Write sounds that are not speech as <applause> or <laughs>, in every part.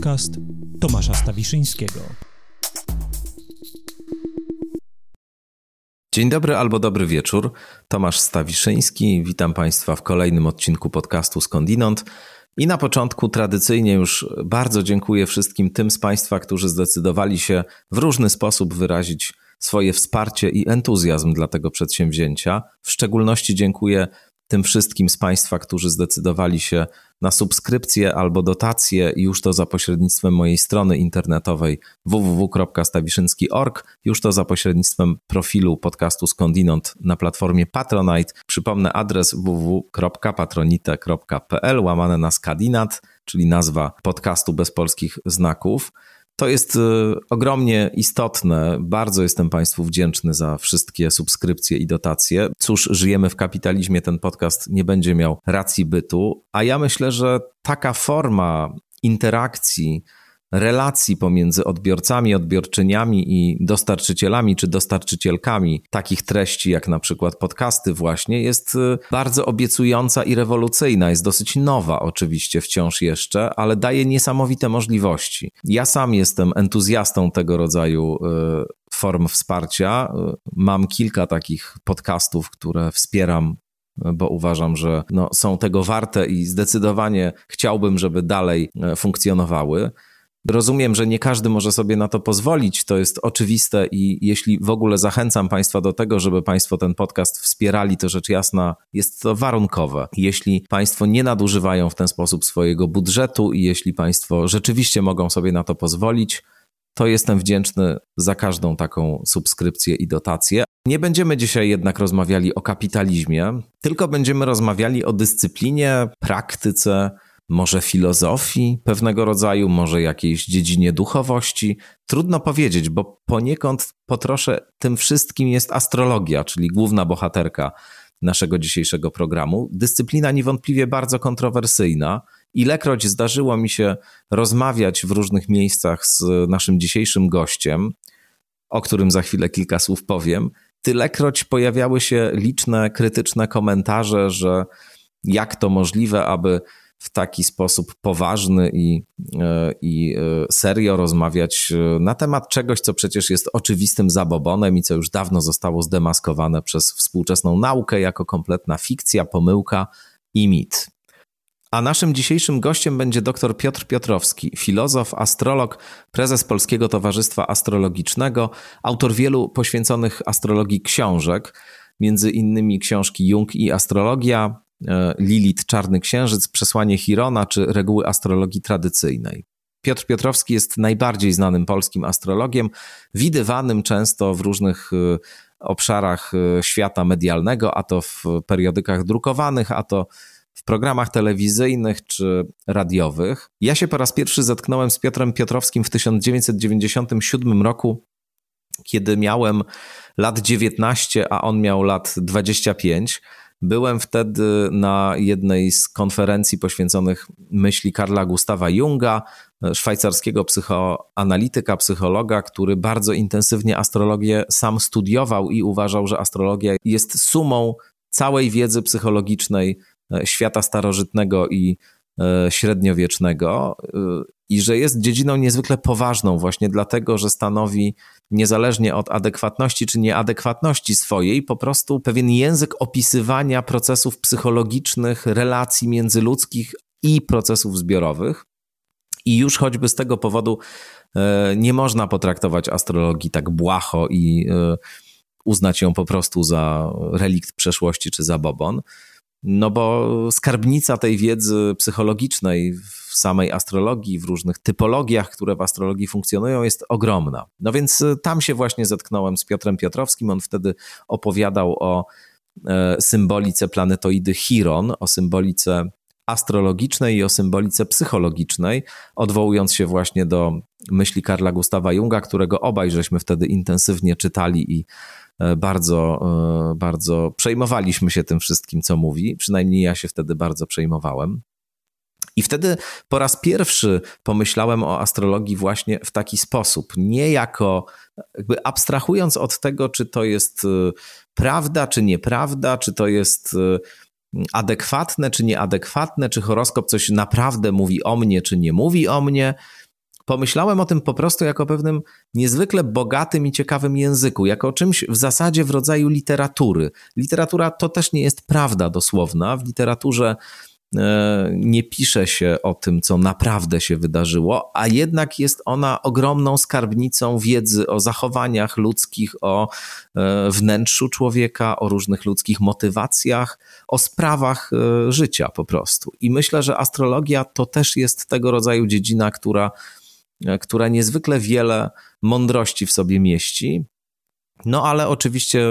podcast Tomasza Stawiszyńskiego. Dzień dobry albo dobry wieczór. Tomasz Stawiszyński. Witam Państwa w kolejnym odcinku podcastu Skądinąd. I na początku tradycyjnie już bardzo dziękuję wszystkim tym z Państwa, którzy zdecydowali się w różny sposób wyrazić swoje wsparcie i entuzjazm dla tego przedsięwzięcia. W szczególności dziękuję tym wszystkim z Państwa, którzy zdecydowali się na subskrypcję albo dotację, już to za pośrednictwem mojej strony internetowej www.stawiszynski.org, już to za pośrednictwem profilu podcastu Skądinąd na platformie Patronite. Przypomnę adres www.patronite.pl łamane na skadinat, czyli nazwa podcastu bez polskich znaków. To jest y, ogromnie istotne. Bardzo jestem Państwu wdzięczny za wszystkie subskrypcje i dotacje. Cóż, żyjemy w kapitalizmie, ten podcast nie będzie miał racji bytu, a ja myślę, że taka forma interakcji relacji pomiędzy odbiorcami, odbiorczyniami i dostarczycielami czy dostarczycielkami takich treści, jak na przykład podcasty, właśnie jest y, bardzo obiecująca i rewolucyjna. Jest dosyć nowa, oczywiście, wciąż jeszcze, ale daje niesamowite możliwości. Ja sam jestem entuzjastą tego rodzaju y, form wsparcia. Y, mam kilka takich podcastów, które wspieram bo uważam, że no, są tego warte i zdecydowanie chciałbym, żeby dalej funkcjonowały. Rozumiem, że nie każdy może sobie na to pozwolić, to jest oczywiste i jeśli w ogóle zachęcam Państwa do tego, żeby Państwo ten podcast wspierali, to rzecz jasna jest to warunkowe. Jeśli Państwo nie nadużywają w ten sposób swojego budżetu i jeśli Państwo rzeczywiście mogą sobie na to pozwolić, to jestem wdzięczny za każdą taką subskrypcję i dotację. Nie będziemy dzisiaj jednak rozmawiali o kapitalizmie, tylko będziemy rozmawiali o dyscyplinie, praktyce, może filozofii pewnego rodzaju, może jakiejś dziedzinie duchowości. Trudno powiedzieć, bo poniekąd po trosze tym wszystkim jest astrologia, czyli główna bohaterka naszego dzisiejszego programu. Dyscyplina niewątpliwie bardzo kontrowersyjna. Ilekroć zdarzyło mi się rozmawiać w różnych miejscach z naszym dzisiejszym gościem, o którym za chwilę kilka słów powiem, tylekroć pojawiały się liczne krytyczne komentarze, że jak to możliwe, aby w taki sposób poważny i, e, i e, serio rozmawiać e, na temat czegoś, co przecież jest oczywistym zabobonem i co już dawno zostało zdemaskowane przez współczesną naukę jako kompletna fikcja, pomyłka i mit. A naszym dzisiejszym gościem będzie dr Piotr Piotrowski, filozof, astrolog, prezes Polskiego Towarzystwa Astrologicznego, autor wielu poświęconych astrologii książek, między innymi książki Jung i Astrologia, Lilith, Czarny Księżyc, Przesłanie Chirona czy Reguły astrologii tradycyjnej. Piotr Piotrowski jest najbardziej znanym polskim astrologiem, widywanym często w różnych e, obszarach e, świata medialnego, a to w periodykach drukowanych, a to w programach telewizyjnych czy radiowych. Ja się po raz pierwszy zetknąłem z Piotrem Piotrowskim w 1997 roku, kiedy miałem lat 19, a on miał lat 25. Byłem wtedy na jednej z konferencji poświęconych myśli Karla Gustawa Junga, szwajcarskiego psychoanalityka, psychologa, który bardzo intensywnie astrologię sam studiował i uważał, że astrologia jest sumą całej wiedzy psychologicznej e, świata starożytnego i e, średniowiecznego e, i że jest dziedziną niezwykle poważną, właśnie dlatego, że stanowi niezależnie od adekwatności czy nieadekwatności swojej, po prostu pewien język opisywania procesów psychologicznych, relacji międzyludzkich i procesów zbiorowych. I już choćby z tego powodu e, nie można potraktować astrologii tak błaho i e, uznać ją po prostu za relikt przeszłości czy za bobon. No bo skarbnica tej wiedzy psychologicznej w samej astrologii, w różnych typologiach, które w astrologii funkcjonują, jest ogromna. No więc y, tam się właśnie zetknąłem z Piotrem Piotrowskim. On wtedy opowiadał o e, symbolice planetoidy Chiron, o symbolice astrologicznej i o symbolice psychologicznej, odwołując się właśnie do myśli Karla Gustawa Junga, którego obaj żeśmy wtedy intensywnie czytali i bardzo, e, bardzo przejmowaliśmy się tym wszystkim, co mówi. Przynajmniej ja się wtedy bardzo przejmowałem. I wtedy po raz pierwszy pomyślałem o astrologii właśnie w taki sposób, nie jako, jakby abstrahując od tego, czy to jest e, prawda, czy nieprawda, czy to jest adekwatne, czy nieadekwatne, czy horoskop coś naprawdę mówi o mnie, czy nie mówi o mnie, pomyślałem o tym po prostu jako pewnym niezwykle bogatym i ciekawym języku, jako o czymś w zasadzie w rodzaju literatury. Literatura to też nie jest prawda dosłowna. W literaturze E, nie pisze się o tym, co naprawdę się wydarzyło, a jednak jest ona ogromną skarbnicą wiedzy o zachowaniach ludzkich, o e, wnętrzu człowieka, o różnych ludzkich motywacjach, o sprawach e, życia po prostu. I myślę, że astrologia to też jest tego rodzaju dziedzina, która, która niezwykle wiele mądrości w sobie mieści. No, ale oczywiście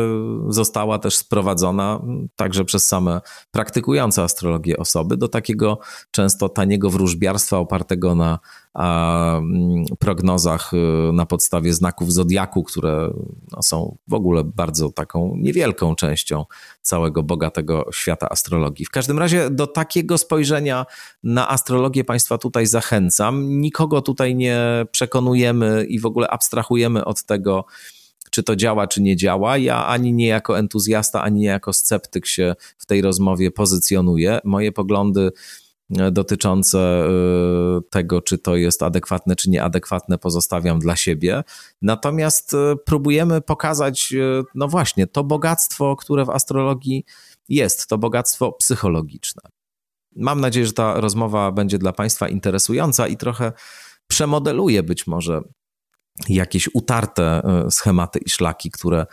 została też sprowadzona także przez same praktykujące astrologię osoby do takiego często taniego wróżbiarstwa opartego na a, mm, prognozach y, na podstawie znaków zodiaku, które no, są w ogóle bardzo taką niewielką częścią całego bogatego świata astrologii. W każdym razie do takiego spojrzenia na astrologię Państwa tutaj zachęcam. Nikogo tutaj nie przekonujemy i w ogóle abstrahujemy od tego, czy to działa, czy nie działa. Ja ani nie jako entuzjasta, ani nie jako sceptyk się w tej rozmowie pozycjonuję. Moje poglądy e, dotyczące e, tego, czy to jest adekwatne, czy nieadekwatne, pozostawiam dla siebie. Natomiast e, próbujemy pokazać, no właśnie, to bogactwo, które w astrologii jest, to bogactwo psychologiczne. Mam nadzieję, że ta rozmowa będzie dla Państwa interesująca i trochę przemodeluje być może jakieś utarte e, schematy i szlaki, które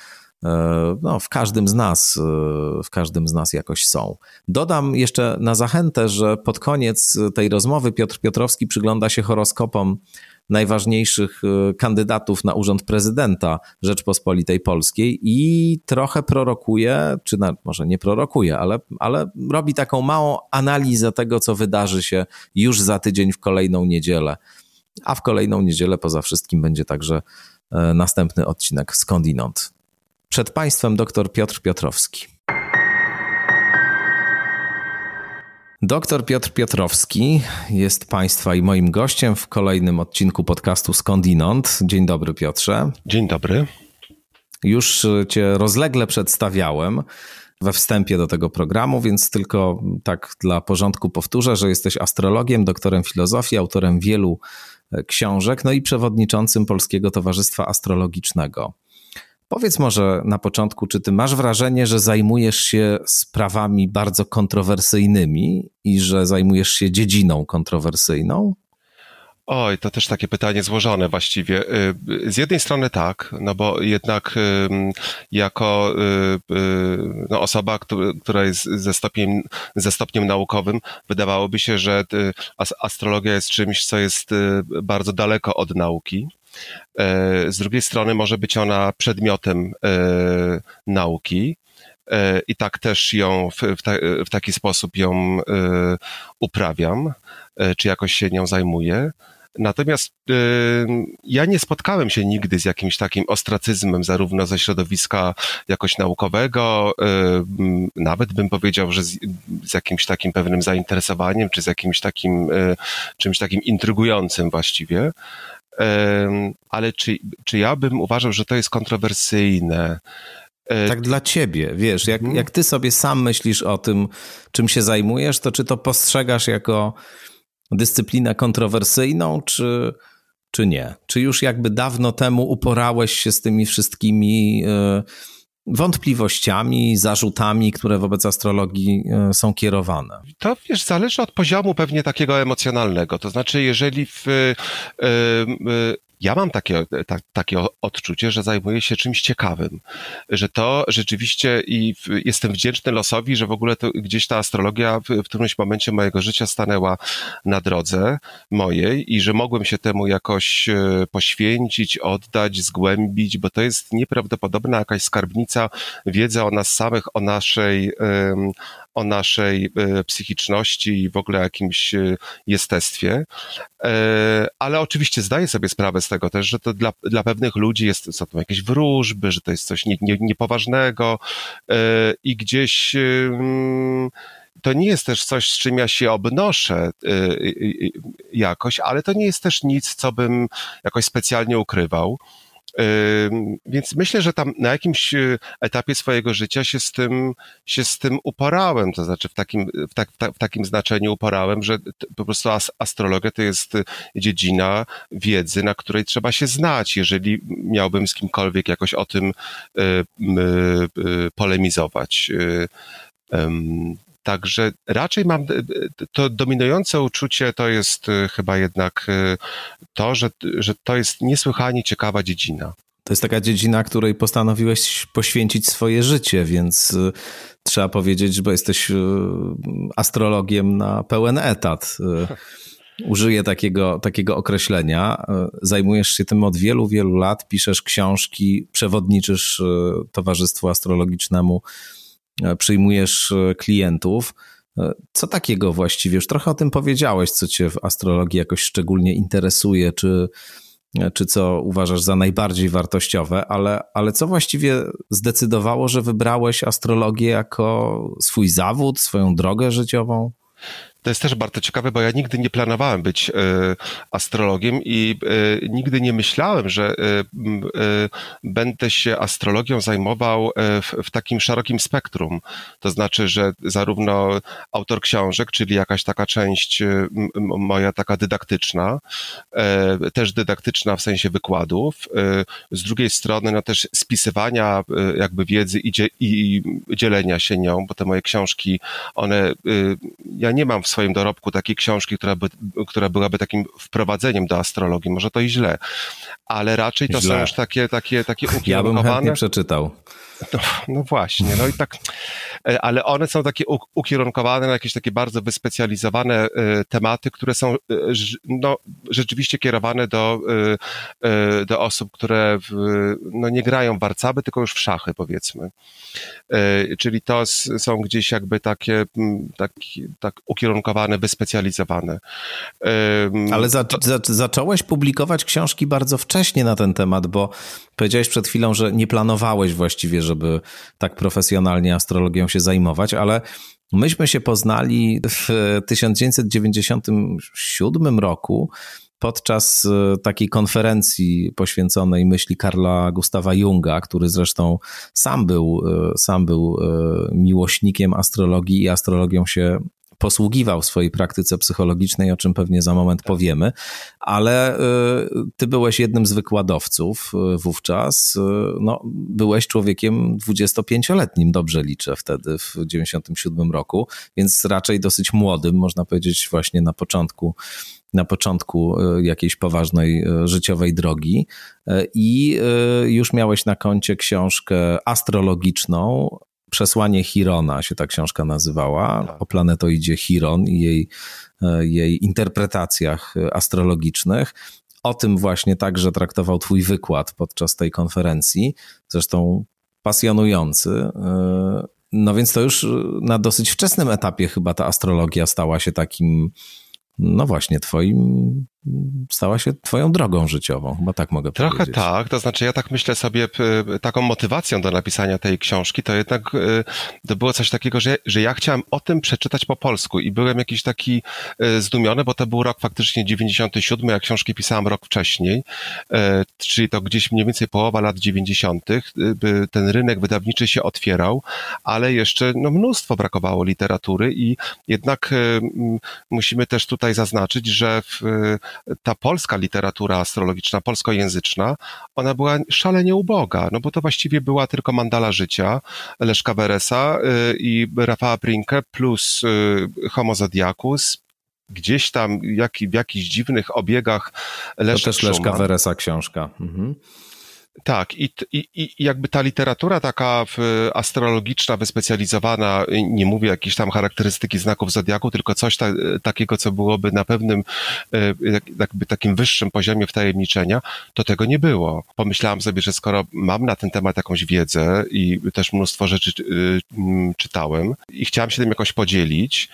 e, no, w każdym z nas, e, w każdym z nas jakoś są. Dodam jeszcze na zachętę, że pod koniec tej rozmowy Piotr Piotrowski przygląda się horoskopom najważniejszych kandydatów na urząd prezydenta Rzeczpospolitej Polskiej i trochę prorokuje, czy na, może nie prorokuje, ale, ale robi taką małą analizę tego, co wydarzy się już za tydzień w kolejną niedzielę a w kolejną niedzielę poza wszystkim będzie także e, następny odcinek Skądinąd. Przed Państwem dr Piotr Piotrowski. Doktor Piotr Piotrowski jest Państwa i moim gościem w kolejnym odcinku podcastu Skądinąd. Dzień dobry, Piotrze. Dzień dobry. Już Cię rozlegle przedstawiałem we wstępie do tego programu, więc tylko tak dla porządku powtórzę, że jesteś astrologiem, doktorem filozofii, autorem wielu książek, no i przewodniczącym Polskiego Towarzystwa Astrologicznego. Powiedz może na początku, czy ty masz wrażenie, że zajmujesz się sprawami bardzo kontrowersyjnymi i że zajmujesz się dziedziną kontrowersyjną? Oj, to też takie pytanie złożone właściwie. Y, z jednej strony tak, no bo jednak jako y, y, no osoba, która jest ze stopniem, ze stopniem naukowym, wydawałoby się, że astrologia jest czymś, co jest bardzo daleko od nauki. E, z drugiej strony może być ona przedmiotem e, nauki. E, I tak też ją w, ta, w taki sposób ją uprawiam, czy jakoś się nią zajmuję. Natomiast y, ja nie spotkałem się nigdy z jakimś takim ostracyzmem, zarówno ze środowiska jakoś naukowego, y, nawet bym powiedział, że z, z, jakimś takim pewnym zainteresowaniem, czy z jakimś takim y, czymś takim intrygującym właściwie. ale czy, czy ja bym uważał, że to jest kontrowersyjne? Tak dla ciebie, wiesz, jak, mhm. jak ty sobie sam myślisz o tym, czym się zajmujesz, to czy to postrzegasz jako dyscyplinę kontrowersyjną, czy, czy nie? Czy już jakby dawno temu uporałeś się z tymi wszystkimi e, wątpliwościami, zarzutami, które wobec astrologii e, są kierowane? To wiesz, zależy od poziomu pewnie takiego emocjonalnego. To znaczy, jeżeli w, e, ja mam takie, ta, takie odczucie, że zajmuję się czymś ciekawym, że to rzeczywiście i jestem wdzięczny losowi, że w ogóle to, gdzieś ta astrologia w, w którymś momencie mojego życia stanęła na drodze mojej i że mogłem się temu jakoś e, poświęcić, oddać, zgłębić, bo to jest nieprawdopodobna jakaś skarbnica wiedzy o nas samych, o naszej, o naszej e, psychiczności i w ogóle jakimś e, jestestwie. E, ale oczywiście zdaję sobie sprawę z tego też, że to dla, dla pewnych ludzi jest, są to jakieś wróżby, że to jest coś nie, nie, niepoważnego i gdzieś to nie jest też coś, z czym ja się obnoszę jakoś, ale to nie jest też nic, co bym jakoś specjalnie ukrywał. Więc myślę, że tam na jakimś etapie swojego życia się z tym, się z tym uporałem, to znaczy w takim, w, tak, w takim znaczeniu uporałem, że po prostu astrologia to jest dziedzina wiedzy, na której trzeba się znać, jeżeli miałbym z kimkolwiek jakoś o tym polemizować. Także raczej mam to dominujące uczucie to jest e, chyba jednak e, to, że, że to jest niesłychanie ciekawa dziedzina. To jest taka dziedzina, której postanowiłeś poświęcić swoje życie, więc e, trzeba powiedzieć, bo jesteś astrologiem na pełen etat. Użyję takiego, takiego określenia. Zajmujesz się tym od wielu, wielu lat, piszesz książki, przewodniczysz Towarzystwu Astrologicznemu E, przyjmujesz e, klientów. E, co takiego właściwie? Już trochę o tym powiedziałeś, co cię w astrologii jakoś szczególnie interesuje, czy, czy co uważasz za najbardziej wartościowe, ale, ale co właściwie zdecydowało, że wybrałeś astrologię jako swój zawód, swoją drogę życiową? To jest też bardzo ciekawe, bo ja nigdy nie planowałem być e, astrologiem i e, nigdy nie myślałem, że e, będę się astrologią zajmował w, takim szerokim spektrum. To znaczy, że zarówno autor książek, czyli jakaś taka część moja taka dydaktyczna, też dydaktyczna w sensie wykładów, z drugiej strony no też spisywania jakby wiedzy i, i dzielenia się nią, bo te moje książki, one, ja nie mam w swoim dorobku takiej książki, która, by, która byłaby takim wprowadzeniem do astrologii. Może to i źle, ale raczej to źle. są już takie, takie, takie ukierunkowane. Ja bym chętnie przeczytał. No, no, właśnie, no i tak, e, ale one są takie ukierunkowane na jakieś takie bardzo wyspecjalizowane e, tematy, które są e, no, rzeczywiście kierowane do, do osób, które w, no, nie grają w warcaby, tylko już w szachy, powiedzmy. Czyli to są gdzieś jakby takie tak, tak ukierunkowane, wyspecjalizowane. Ale za, za, zacząłeś publikować książki bardzo wcześnie na ten temat, bo powiedziałeś przed chwilą, że nie planowałeś właściwie, żeby tak profesjonalnie astrologią się zajmować, ale myśmy się poznali w 1997 roku podczas e, takiej konferencji poświęconej myśli Karla Gustawa Junga, który zresztą sam był, e, sam był e, miłośnikiem astrologii i astrologią się posługiwał w swojej praktyce psychologicznej, o czym pewnie za moment tak. powiemy, ale y, ty byłeś jednym z wykładowców y, wówczas. Y, no, byłeś człowiekiem 25-letnim, dobrze liczę wtedy, w 97 roku, więc raczej dosyć młodym, można powiedzieć, właśnie na początku na początku jakiejś poważnej życiowej drogi i już miałeś na koncie książkę astrologiczną Przesłanie Chirona się ta książka nazywała, tak. o planetoidzie Chiron i jej, e, jej interpretacjach astrologicznych. O tym właśnie także traktował Twój wykład podczas tej konferencji, zresztą pasjonujący. E, no więc to już na dosyć wczesnym etapie chyba ta astrologia stała się takim, no właśnie, Twoim stała się twoją drogą życiową, chyba tak mogę Trochę powiedzieć. Trochę tak, to znaczy ja tak myślę sobie, taką motywacją do napisania tej książki, to jednak y, to było coś takiego, że, że ja chciałem o tym przeczytać po polsku i byłem jakiś taki y, zdumiony, bo to był rok faktycznie 97, ja książki pisałem rok wcześniej, y, czyli to gdzieś mniej więcej połowa lat 90. Ten rynek wydawniczy się otwierał, ale jeszcze no, mnóstwo brakowało literatury i jednak musimy też tutaj zaznaczyć, że w, ta polska literatura astrologiczna, polskojęzyczna, ona była szalenie uboga, no bo to właściwie była tylko Mandala Życia Leszka Weresa y, i Rafała Brinke plus y, Homo Zodiacus, gdzieś tam jak, w jakichś dziwnych obiegach Leszek To też Leszka Weresa książka. Mhm. Tak, i, i, i jakby ta literatura taka astrologiczna, wyspecjalizowana, nie mówię jakieś tam charakterystyki znaków zodiaku, tylko coś ta, takiego, co byłoby na pewnym e, jakby takim wyższym poziomie wtajemniczenia, to tego nie było. Pomyślałam sobie, że skoro mam na ten temat jakąś wiedzę i też mnóstwo rzeczy e, czytałem i chciałam się tym jakoś podzielić,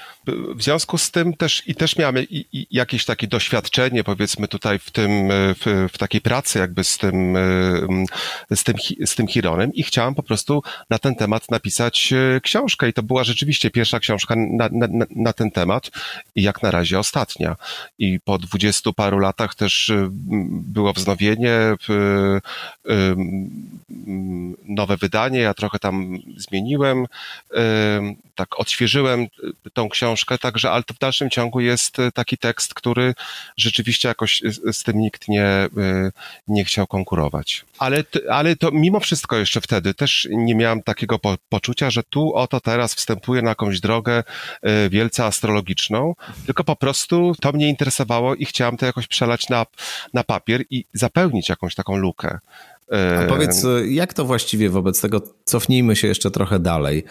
w związku z tym też i też miałem jakieś takie doświadczenie, powiedzmy tutaj w tym, w, w takiej pracy jakby z tym z tym, z tym Chironem i chciałem po prostu na ten temat napisać książkę i to była rzeczywiście pierwsza książka na, na, na ten temat i jak na razie ostatnia. I po dwudziestu paru latach też było wznowienie, nowe wydanie, ja trochę tam zmieniłem, tak odświeżyłem tą książkę, także, ale to w dalszym ciągu jest taki tekst, który rzeczywiście jakoś z tym nikt nie, nie chciał konkurować. Ale, ale to mimo wszystko jeszcze wtedy też nie miałem takiego po, poczucia, że tu oto teraz wstępuję na jakąś drogę wielce astrologiczną, tylko po prostu to mnie interesowało i chciałem to jakoś przelać na, na papier i zapełnić jakąś taką lukę. A powiedz, jak to właściwie wobec tego, cofnijmy się jeszcze trochę dalej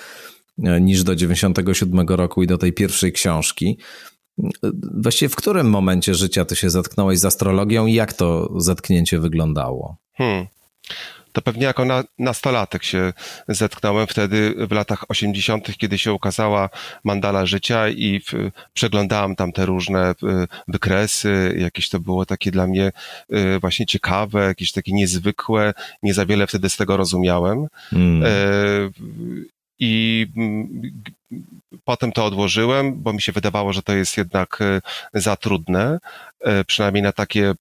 e, niż do 97 roku i do tej pierwszej książki. Właściwie w którym momencie życia ty się zetknąłeś z astrologią i jak to zetknięcie wyglądało? Hmm to pewnie jako na, nastolatek się zetknąłem wtedy w latach 80., kiedy się ukazała Mandala Życia i w, przeglądałem tam te różne wykresy, jakieś to było takie dla mnie y, właśnie ciekawe, jakieś takie niezwykłe, nie za wiele wtedy z tego rozumiałem. Mm. I Potem to odłożyłem, bo mi się wydawało, że to jest jednak e, za trudne, e, przynajmniej na takie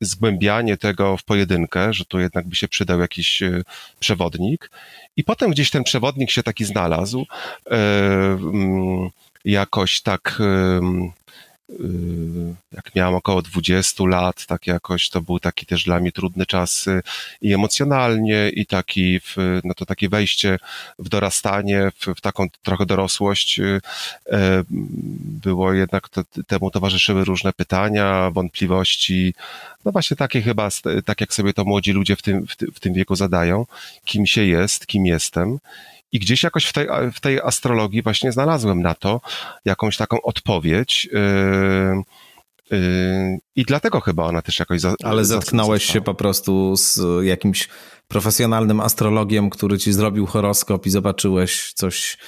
zgłębianie tego w pojedynkę, że tu jednak by się przydał jakiś e, przewodnik. I potem gdzieś ten przewodnik się taki znalazł. Jakoś tak jak miałem około 20 lat, tak jakoś to był taki też dla mnie trudny czas y, i emocjonalnie, i taki, w, no to takie wejście w dorastanie, w, w taką trochę dorosłość. Y, e, było jednak, to, temu towarzyszyły różne pytania, wątpliwości, no właśnie takie chyba, tak jak sobie to młodzi ludzie w tym, w tym wieku zadają, kim się jest, kim jestem. I gdzieś jakoś w tej, w tej astrologii właśnie znalazłem na to jakąś taką odpowiedź. Yy, yy, I dlatego chyba ona też jakoś. Za, Ale zetknąłeś się po prostu z jakimś profesjonalnym astrologiem, który ci zrobił horoskop i zobaczyłeś coś,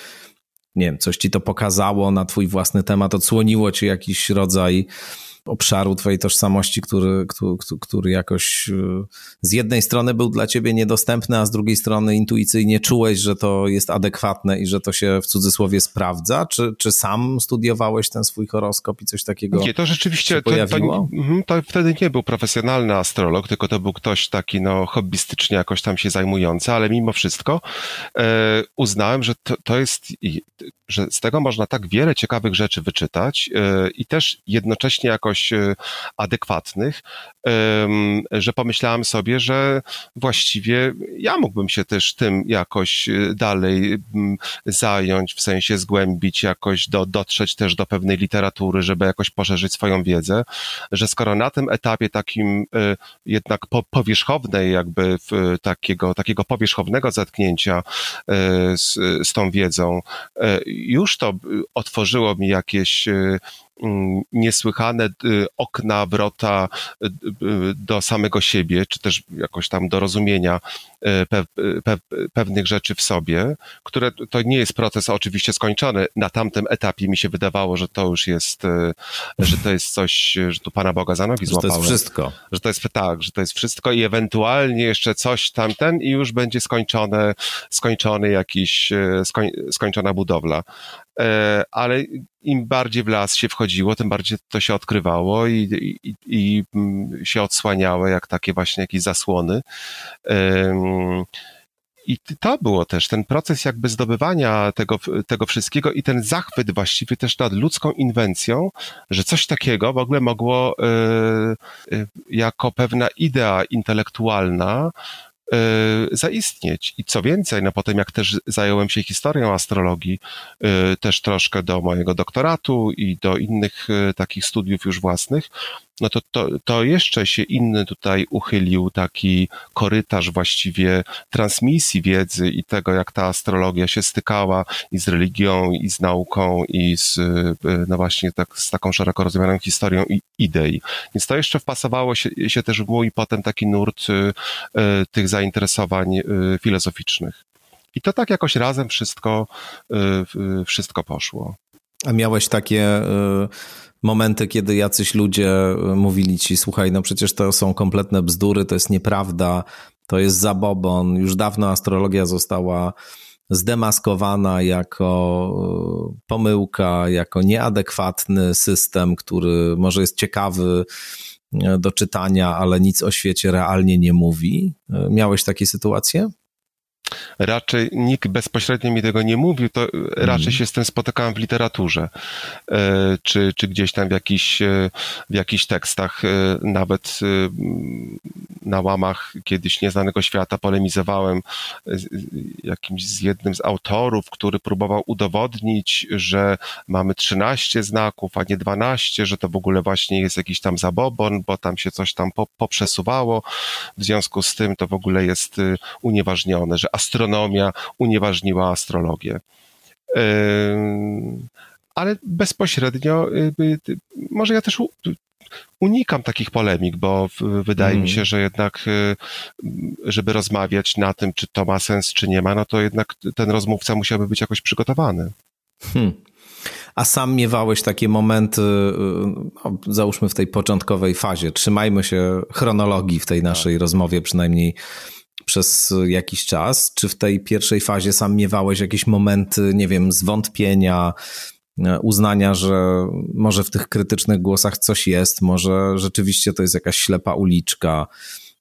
nie wiem, coś ci to pokazało na twój własny temat, odsłoniło ci jakiś rodzaj obszaru twojej tożsamości, który, który, który jakoś y, z jednej strony był dla ciebie niedostępny, a z drugiej strony intuicyjnie czułeś, że to jest adekwatne i że to się w cudzysłowie sprawdza? Czy, czy sam studiowałeś ten swój horoskop i coś takiego Nie, to rzeczywiście to, to, mhm, to, wtedy nie był profesjonalny astrolog, tylko to był ktoś taki no hobbystycznie jakoś tam się zajmujący, ale mimo wszystko e, uznałem, że to, to jest, że z tego można tak wiele ciekawych rzeczy wyczytać e, i też jednocześnie jakoś jakoś e, adekwatnych, że pomyślałem sobie, że właściwie ja mógłbym się też tym jakoś e, dalej zająć, w sensie zgłębić, jakoś do, dotrzeć też do pewnej literatury, żeby jakoś poszerzyć swoją wiedzę, że skoro na tym etapie takim e, jednak po, powierzchownej, jakby takiego, takiego powierzchownego zetknięcia z, z tą wiedzą, już to otworzyło mi jakieś niesłychane y, okna, wrota y, y, do samego siebie, czy też jakoś tam do rozumienia pe, pe, pewnych rzeczy w sobie, które to nie jest proces oczywiście skończony. Na tamtym etapie mi się wydawało, że to już jest, że to jest coś, że tu Pana Boga za nogi złapałem. Że to jest wszystko. Że to jest tak, że to jest wszystko i ewentualnie jeszcze coś tamten i już będzie skończone, skończony jakiś, skoń, skończona budowla. E, ale im bardziej w las się wchodziło, tym bardziej to się odkrywało i, i, i mm, się odsłaniało jak takie właśnie jakieś zasłony. I to było też ten proces jakby zdobywania tego, tego wszystkiego i ten zachwyt właściwie też nad ludzką inwencją, że coś takiego w ogóle mogło y, y, jako pewna idea intelektualna zaistnieć. I co więcej, no potem jak też zająłem się historią astrologii, e, też troszkę do mojego doktoratu i do innych e, takich studiów już własnych, no to, to, to jeszcze się inny tutaj uchylił taki korytarz właściwie transmisji wiedzy i tego, jak ta astrologia się stykała i z religią, i z nauką, i z, no właśnie tak, z taką szeroko rozumianą historią i idei. Więc to jeszcze wpasowało się, się też w mój potem taki nurt tych zainteresowań y, filozoficznych. I to tak jakoś razem wszystko, wszystko poszło. A miałeś takie momenty, kiedy jacyś ludzie mówili ci, słuchaj, no przecież to są kompletne bzdury, to jest nieprawda, to jest zabobon. Już dawno astrologia została zdemaskowana jako pomyłka, jako nieadekwatny system, który może jest ciekawy do czytania, ale nic o świecie realnie nie mówi. Miałeś takie sytuacje? Raczej nikt bezpośrednio mi tego nie mówił, to raczej mm. się z tym spotykałem w literaturze, e, czy, czy gdzieś tam w jakichś, e, w jakichś tekstach, e, nawet na łamach kiedyś Nieznanego Świata polemizowałem z, jakimś z jednym z autorów, który próbował udowodnić, że mamy 13 znaków, a nie 12, że to w ogóle właśnie jest jakiś tam zabobon, bo tam się coś tam poprzesuwało, w związku z tym to w ogóle jest unieważnione, że astronomia unieważniła astrologię. Ale bezpośrednio, może ja też unikam takich polemik, bo wydaje mm. mi się, że jednak, y, żeby rozmawiać na tym, czy to ma sens, czy nie ma, no to jednak ten rozmówca musiałby być jakoś przygotowany. Hmm. A sam miewałeś takie momenty, y, no, załóżmy w tej początkowej fazie, trzymajmy się chronologii w tej naszej tak. rozmowie, przynajmniej przez jakiś czas. Czy w tej pierwszej fazie sam miewałeś jakieś momenty, nie wiem, zwątpienia, e, uznania, że może w tych krytycznych głosach coś jest, może rzeczywiście to jest jakaś ślepa uliczka,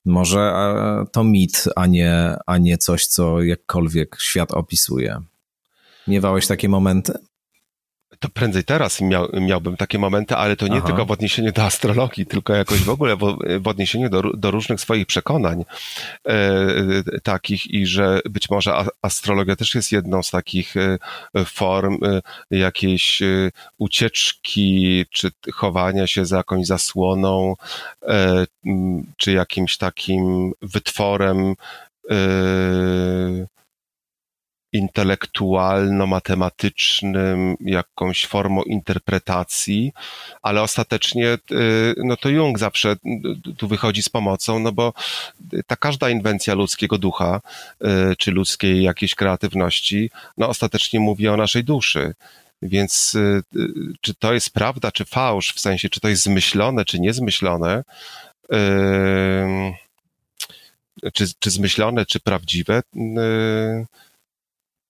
może e, to mit, a nie, a nie coś, co jakkolwiek świat opisuje. Miewałeś takie momenty? To prędzej teraz miał, miałbym takie momenty, ale to nie Aha. tylko w odniesieniu do astrologii, tylko jakoś w ogóle w, w odniesieniu do, do, różnych swoich przekonań e, e, takich i że być może astrologia też jest jedną z takich e, form e, jakiejś e, ucieczki, czy chowania się za jakąś zasłoną, e, czy jakimś takim wytworem intelektualno-matematycznym, jakąś formą interpretacji, ale ostatecznie y, no to Jung zawsze tu wychodzi z pomocą, no bo ta każda inwencja ludzkiego ducha, y, czy ludzkiej jakiejś kreatywności, no ostatecznie mówi o naszej duszy. Więc y, czy to jest prawda, czy fałsz, w sensie, czy to jest zmyślone, czy niezmyślone, czy, czy zmyślone, czy prawdziwe,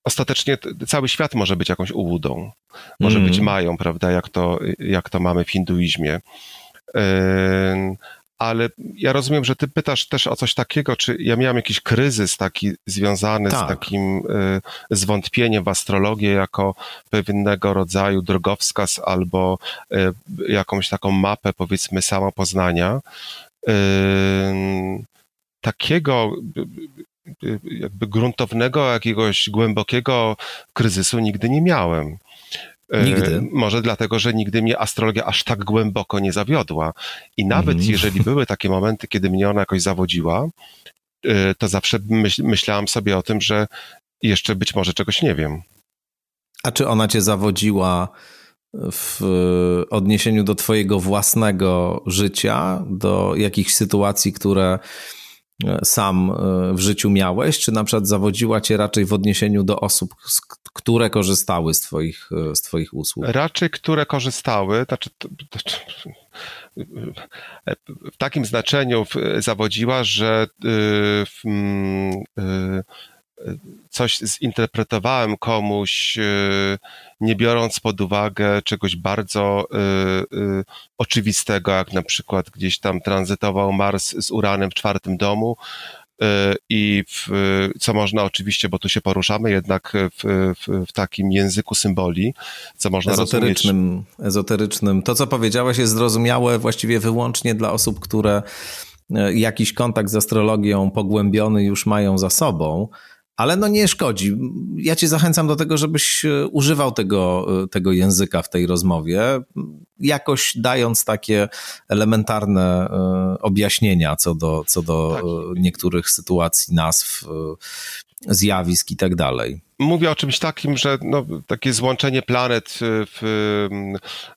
ostatecznie cały świat może być jakąś ułudą, może mm. być mają, prawda, jak to, jak to mamy w hinduizmie. Ale ja rozumiem, że ty pytasz też o coś takiego, czy ja miałem jakiś kryzys taki związany tak. z takim y, zwątpieniem w astrologię jako pewnego rodzaju drogowskaz albo y, jakąś taką mapę, powiedzmy, samopoznania. Takiego jakby gruntownego, jakiegoś głębokiego kryzysu nigdy nie miałem. E, nigdy. Może dlatego, że nigdy mnie astrologia aż tak głęboko nie zawiodła. I nawet mm. jeżeli były takie momenty, kiedy mnie ona jakoś zawodziła, e, to zawsze myśl, myślałam sobie o tym, że jeszcze być może czegoś nie wiem. A czy ona cię zawodziła w odniesieniu do Twojego własnego życia, do jakichś sytuacji, które E, sam e, w życiu miałeś, czy na przykład zawodziła cię raczej w odniesieniu do osób, które korzystały z twoich, e, z twoich usług? Raczej, które korzystały, znaczy, to, to, w takim znaczeniu zawodziła, że w, coś zinterpretowałem komuś, y, nie biorąc pod uwagę czegoś bardzo y, y, oczywistego, jak na przykład gdzieś tam tranzytował Mars z Uranem w czwartym domu, i w, co można oczywiście, bo tu się poruszamy jednak w, w, w, takim języku symboli, co można ezoterycznym, rozumieć. Ezoterycznym. To, co powiedziałeś, jest zrozumiałe właściwie wyłącznie dla osób, które jakiś kontakt z astrologią pogłębiony już mają za sobą, ale no nie szkodzi. Ja cię zachęcam do tego, żebyś e, używał tego, e, tego języka w tej rozmowie, jakoś dając takie elementarne e, objaśnienia co do, co do tak. niektórych sytuacji, nazw, zjawisk i tak dalej. Mówię o czymś takim, że no, takie złączenie planet w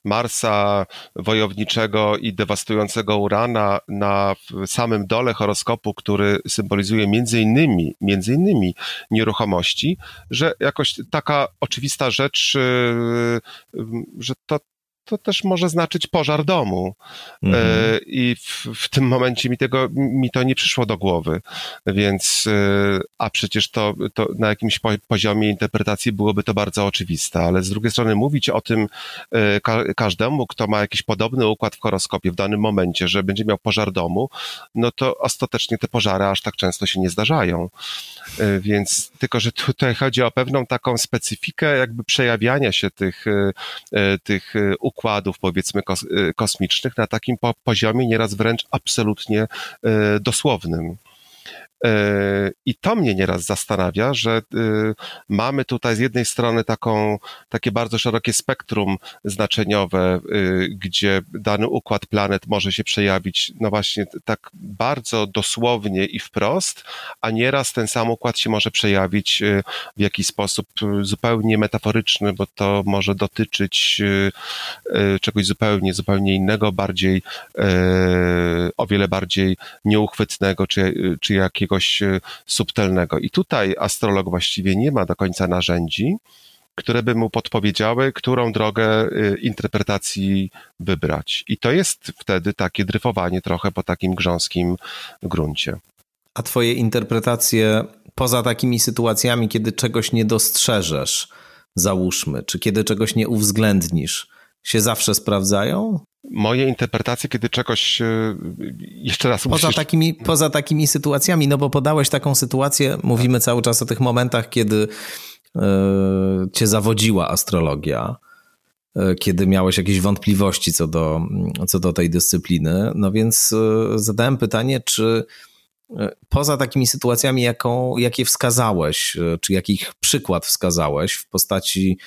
Marsa wojowniczego i dewastującego Urana na samym dole horoskopu, który symbolizuje między innymi, między innymi nieruchomości, że jakoś taka oczywista rzecz, że to to też może znaczyć pożar domu. Mhm. E, I w, w, tym momencie mi tego, mi to nie przyszło do głowy. Więc, e, a przecież to, to na jakimś poziomie interpretacji byłoby to bardzo oczywiste, ale z drugiej strony mówić o tym e, ka każdemu, kto ma jakiś podobny układ w horoskopie w danym momencie, że będzie miał pożar domu, no to ostatecznie te pożary aż tak często się nie zdarzają. Więc tylko, że tutaj chodzi o pewną taką specyfikę jakby przejawiania się tych, tych układów, powiedzmy, kos y, kosmicznych na takim po poziomie nieraz wręcz absolutnie y, dosłownym. E, I to mnie nieraz zastanawia, że y, mamy tutaj z jednej strony taką, takie bardzo szerokie spektrum znaczeniowe, y, gdzie dany układ planet może się przejawić, no właśnie tak bardzo dosłownie i wprost, a nieraz ten sam układ się może przejawić w jakiś sposób zupełnie metaforyczny, bo to może dotyczyć czegoś zupełnie, zupełnie innego, bardziej, o wiele bardziej nieuchwytnego, czy, czy jakiego jakiegoś e, subtelnego. I tutaj astrolog właściwie nie ma do końca narzędzi, które by mu podpowiedziały, którą drogę e, interpretacji wybrać. I to jest wtedy takie dryfowanie trochę po takim grząskim gruncie. A twoje interpretacje poza takimi sytuacjami, kiedy czegoś nie dostrzeżesz, załóżmy, czy kiedy czegoś nie uwzględnisz, się zawsze sprawdzają? Moje interpretacje, kiedy czegoś e, jeszcze raz poza musisz... takimi Poza takimi sytuacjami, no bo podałeś taką sytuację, mówimy cały czas o tych momentach, kiedy yy, cię zawodziła astrologia, yy, kiedy miałeś jakieś wątpliwości co do, co do tej dyscypliny. No więc yy, zadałem pytanie, czy poza takimi sytuacjami, jaką, jakie wskazałeś, czy jakich przykład wskazałeś w postaci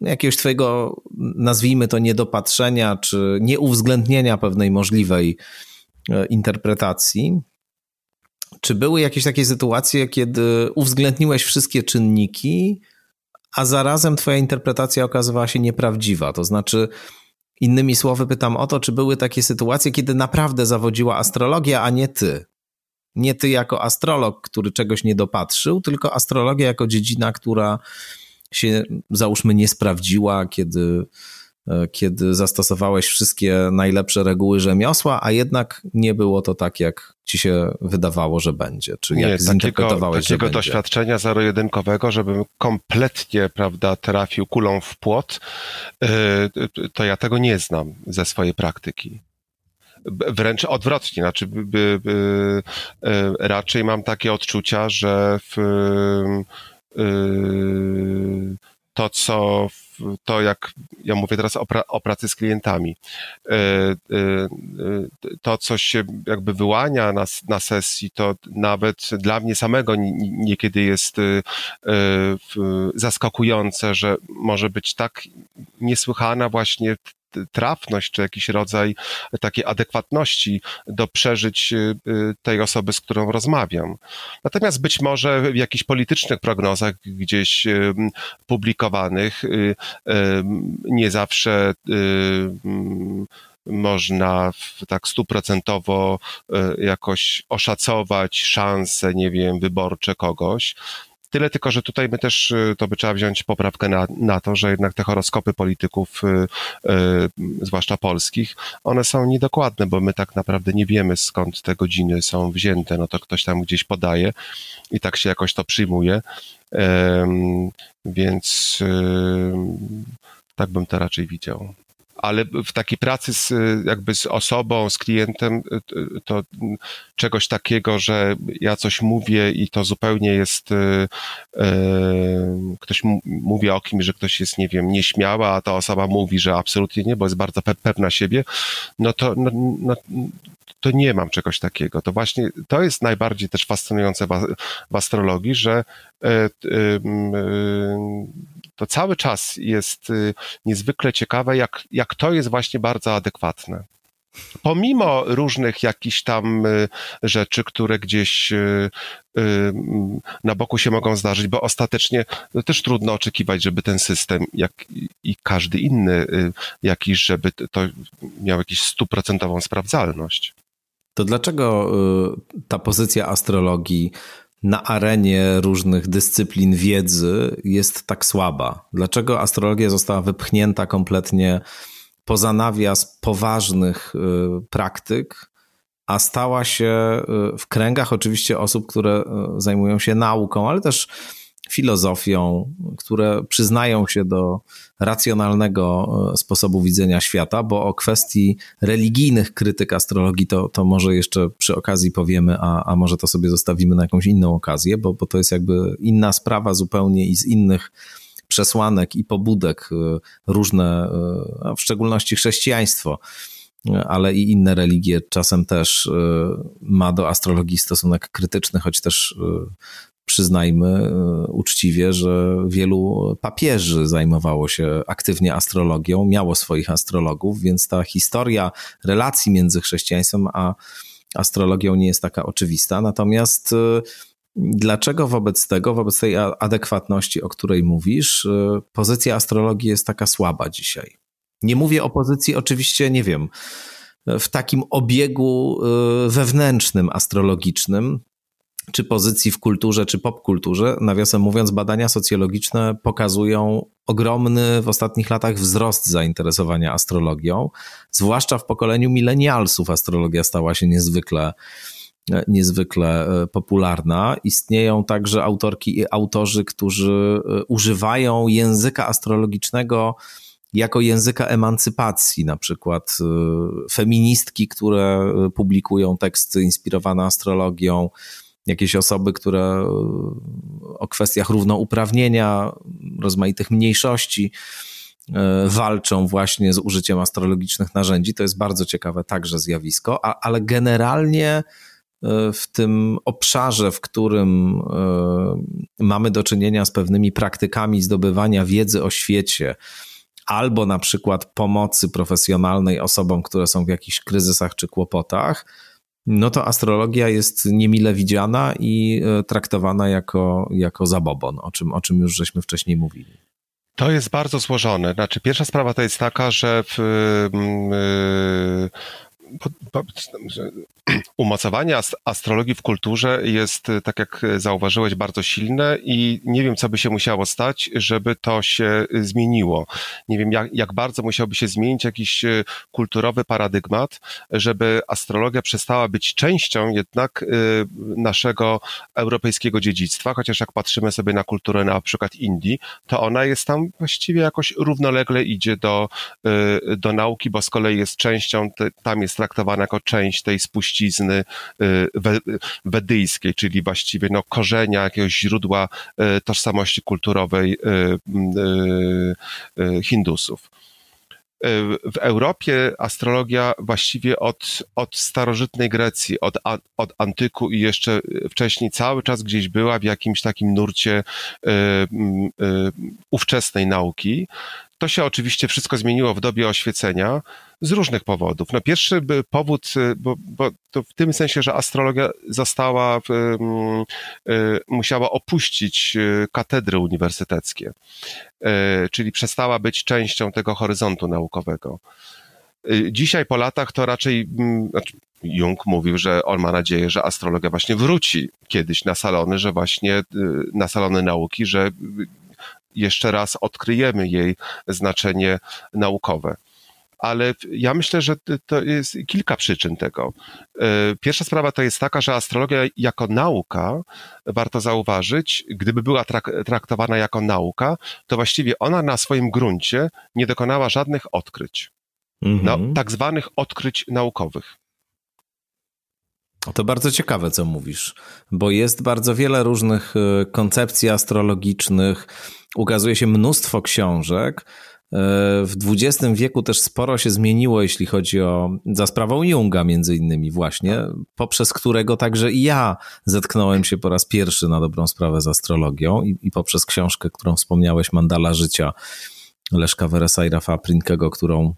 jakiegoś twojego, nazwijmy to, niedopatrzenia, czy nieuwzględnienia pewnej możliwej e, interpretacji. Czy były jakieś takie sytuacje, kiedy uwzględniłeś wszystkie czynniki, a zarazem twoja interpretacja okazywała się nieprawdziwa? To znaczy, innymi słowy, pytam o to, czy były takie sytuacje, kiedy naprawdę zawodziła astrologia, a nie ty? Nie ty jako astrolog, który czegoś nie dopatrzył, tylko astrologia jako dziedzina, która się załóżmy nie sprawdziła, kiedy, e, kiedy zastosowałeś wszystkie najlepsze reguły rzemiosła, a jednak nie było to tak, jak ci się wydawało, że będzie, czy nie, jak zinterpretowałeś, takiego, takiego doświadczenia zero-jedynkowego, żebym kompletnie, prawda, trafił kulą w płot, e, to ja tego nie znam ze swojej praktyki. Wręcz odwrotnie, znaczy by, by, by, e, raczej mam takie odczucia, że w, to, co to jak ja mówię teraz o, pra, o pracy z klientami, yy, yy, to, co się jakby wyłania na, na sesji, to nawet dla mnie samego niekiedy jest zaskakujące, że może być tak niesłychana właśnie trafność, czy jakiś rodzaj takiej adekwatności do przeżyć y, y, tej osoby, z którą rozmawiam. Natomiast być może w jakichś politycznych prognozach gdzieś y, publikowanych nie zawsze można tak stuprocentowo jakoś oszacować szanse, nie wiem, wyborcze kogoś. Tyle tylko, że tutaj my też, y, to by trzeba wziąć poprawkę na, na to, że jednak te horoskopy polityków, y, y, zwłaszcza polskich, one są niedokładne, bo my tak naprawdę nie wiemy skąd te godziny są wzięte, no to ktoś tam gdzieś podaje i tak się jakoś to przyjmuje, więc tak bym to raczej widział ale w takiej pracy z, jakby z osobą, z klientem, to czegoś takiego, że ja coś mówię i to zupełnie jest, e, ktoś mówi o kimś, że ktoś jest, nie wiem, nieśmiała, a ta osoba mówi, że absolutnie nie, bo jest bardzo pewna siebie, no to, no, no, to nie mam czegoś takiego. To właśnie to jest najbardziej też fascynujące w, astrologii, że to cały czas jest y, niezwykle ciekawe, jak, jak to jest właśnie bardzo adekwatne. Pomimo różnych jakichś tam y, rzeczy, które gdzieś y, na boku się mogą zdarzyć, bo ostatecznie no też trudno oczekiwać, żeby ten system, jak i każdy inny jakiś, żeby to miał jakąś stuprocentową sprawdzalność. To dlaczego ta pozycja astrologii na arenie różnych dyscyplin wiedzy jest tak słaba? Dlaczego astrologia została wypchnięta kompletnie poza nawias poważnych praktyk, a stała się w kręgach oczywiście osób, które zajmują się nauką, ale też filozofią, które przyznają się do racjonalnego e, sposobu widzenia świata, bo o kwestii religijnych krytyk astrologii to, to może jeszcze przy okazji powiemy, a, a może to sobie zostawimy na jakąś inną okazję, bo, bo to jest jakby inna sprawa zupełnie i z innych przesłanek i pobudek e, różne, e, w szczególności chrześcijaństwo ale i inne religie czasem też ma do astrologii stosunek krytyczny, choć też przyznajmy e, uczciwie, że wielu papieży zajmowało się aktywnie astrologią, miało swoich astrologów, więc ta historia relacji między chrześcijaństwem a astrologią nie jest taka oczywista. Natomiast e, dlaczego wobec tego, wobec tej adekwatności, o której mówisz, e, pozycja astrologii jest taka słaba dzisiaj? Nie mówię o pozycji, oczywiście, nie wiem, w takim obiegu wewnętrznym astrologicznym, czy pozycji w kulturze, czy popkulturze. Nawiasem mówiąc, badania socjologiczne pokazują ogromny w ostatnich latach wzrost zainteresowania astrologią, zwłaszcza w pokoleniu milenialsów astrologia stała się niezwykle niezwykle e, popularna. Istnieją także autorki i autorzy, którzy e, używają języka astrologicznego jako języka emancypacji, na przykład e, feministki, które publikują teksty inspirowane astrologią, jakieś osoby, które e, o kwestiach równouprawnienia, rozmaitych mniejszości e, walczą właśnie z użyciem astrologicznych narzędzi. To jest bardzo ciekawe także zjawisko, a, ale generalnie e, w tym obszarze, w którym mamy do czynienia z pewnymi praktykami zdobywania wiedzy o świecie, albo na przykład pomocy profesjonalnej osobom, które są w jakichś kryzysach czy kłopotach, no to astrologia jest niemile widziana i e, traktowana jako, jako zabobon, o czym, o czym już żeśmy wcześniej mówili. To jest bardzo złożone. Znaczy, pierwsza sprawa to jest taka, że w, yy, <clears throat> umocowanie astrologii w kulturze jest, tak jak zauważyłeś, bardzo silne i nie wiem, co by się musiało stać, żeby to się zmieniło. Nie wiem, jak, jak bardzo musiałby się zmienić jakiś kulturowy paradygmat, żeby astrologia przestała być częścią jednak naszego europejskiego dziedzictwa, chociaż jak patrzymy sobie na kulturę na przykład Indii, to ona jest tam właściwie jakoś równolegle idzie do, do nauki, bo z kolei jest częścią, tam jest traktowana jako część tej spuścizny y, wedyjskiej, czyli właściwie no, korzenia jakiegoś źródła y, tożsamości kulturowej y, Hindusów w Europie astrologia właściwie od, od starożytnej Grecji, od, od antyku i jeszcze wcześniej cały czas gdzieś była w jakimś takim nurcie y, y, ówczesnej nauki. To się oczywiście wszystko zmieniło w dobie oświecenia z różnych powodów. No pierwszy powód, y, bo, bo to w tym sensie, że astrologia została, musiała opuścić katedry uniwersyteckie, czyli przestała być częścią tego horyzontu naukowego. Dzisiaj po latach to raczej, znaczy Jung mówił, że on ma nadzieję, że astrologia właśnie wróci kiedyś na salony, że właśnie na salony nauki, że jeszcze raz odkryjemy jej znaczenie naukowe. Ale ja myślę, że to jest kilka przyczyn tego. E, pierwsza sprawa to jest taka, że astrologia jako nauka, warto zauważyć, gdyby była trak traktowana jako nauka, to właściwie ona na swoim gruncie nie dokonała żadnych odkryć. Mhm. No, tak zwanych odkryć naukowych. To bardzo ciekawe, co mówisz, bo jest bardzo wiele różnych e, koncepcji astrologicznych, ukazuje się mnóstwo książek. E, w XX wieku też sporo się zmieniło, jeśli chodzi o, za sprawą Junga między innymi właśnie, poprzez którego także i ja zetknąłem się po raz pierwszy na dobrą sprawę z astrologią i, i poprzez książkę, którą wspomniałeś, Mandala Życia Leszka Weresajra Faprinkego, którą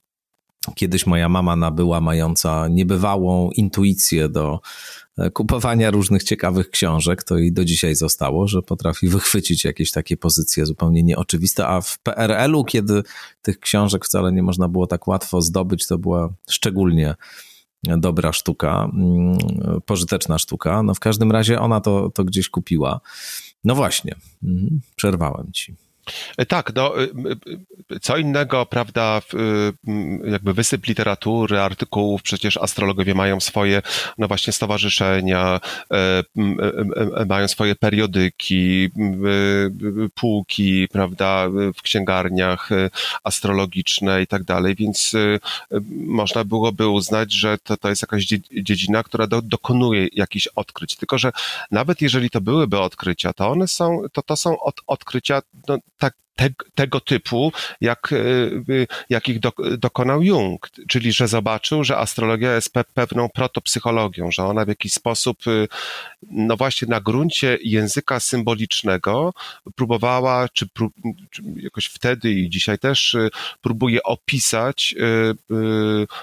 kiedyś moja mama nabyła, mająca niebywałą intuicję do kupowania różnych ciekawych książek, to i do dzisiaj zostało, że potrafi wychwycić jakieś takie pozycje zupełnie nieoczywiste, a w PRL-u, kiedy tych książek wcale nie można było tak łatwo zdobyć, to była szczególnie dobra sztuka, mm, pożyteczna sztuka. No w każdym razie ona to, to gdzieś kupiła. No właśnie, mhm, przerwałem ci. E, tak, no, e, e, co innego, prawda, jakby wysyp literatury, artykułów, przecież astrologowie mają swoje, no właśnie, stowarzyszenia, mają swoje periodyki, półki, prawda, w księgarniach astrologiczne i tak dalej, więc można byłoby uznać, że to, to jest jakaś dziedzina, która do, dokonuje jakichś odkryć, tylko że nawet jeżeli to byłyby odkrycia, to one są, to, to są od, odkrycia no, tak, te, tego typu, jak, e, jakich do, dokonał Jung, czyli że zobaczył, że astrologia jest pe, pewną protopsychologią, że ona w jakiś sposób, e, no właśnie na gruncie języka symbolicznego próbowała, czy, czy jakoś wtedy i dzisiaj też e, próbuje opisać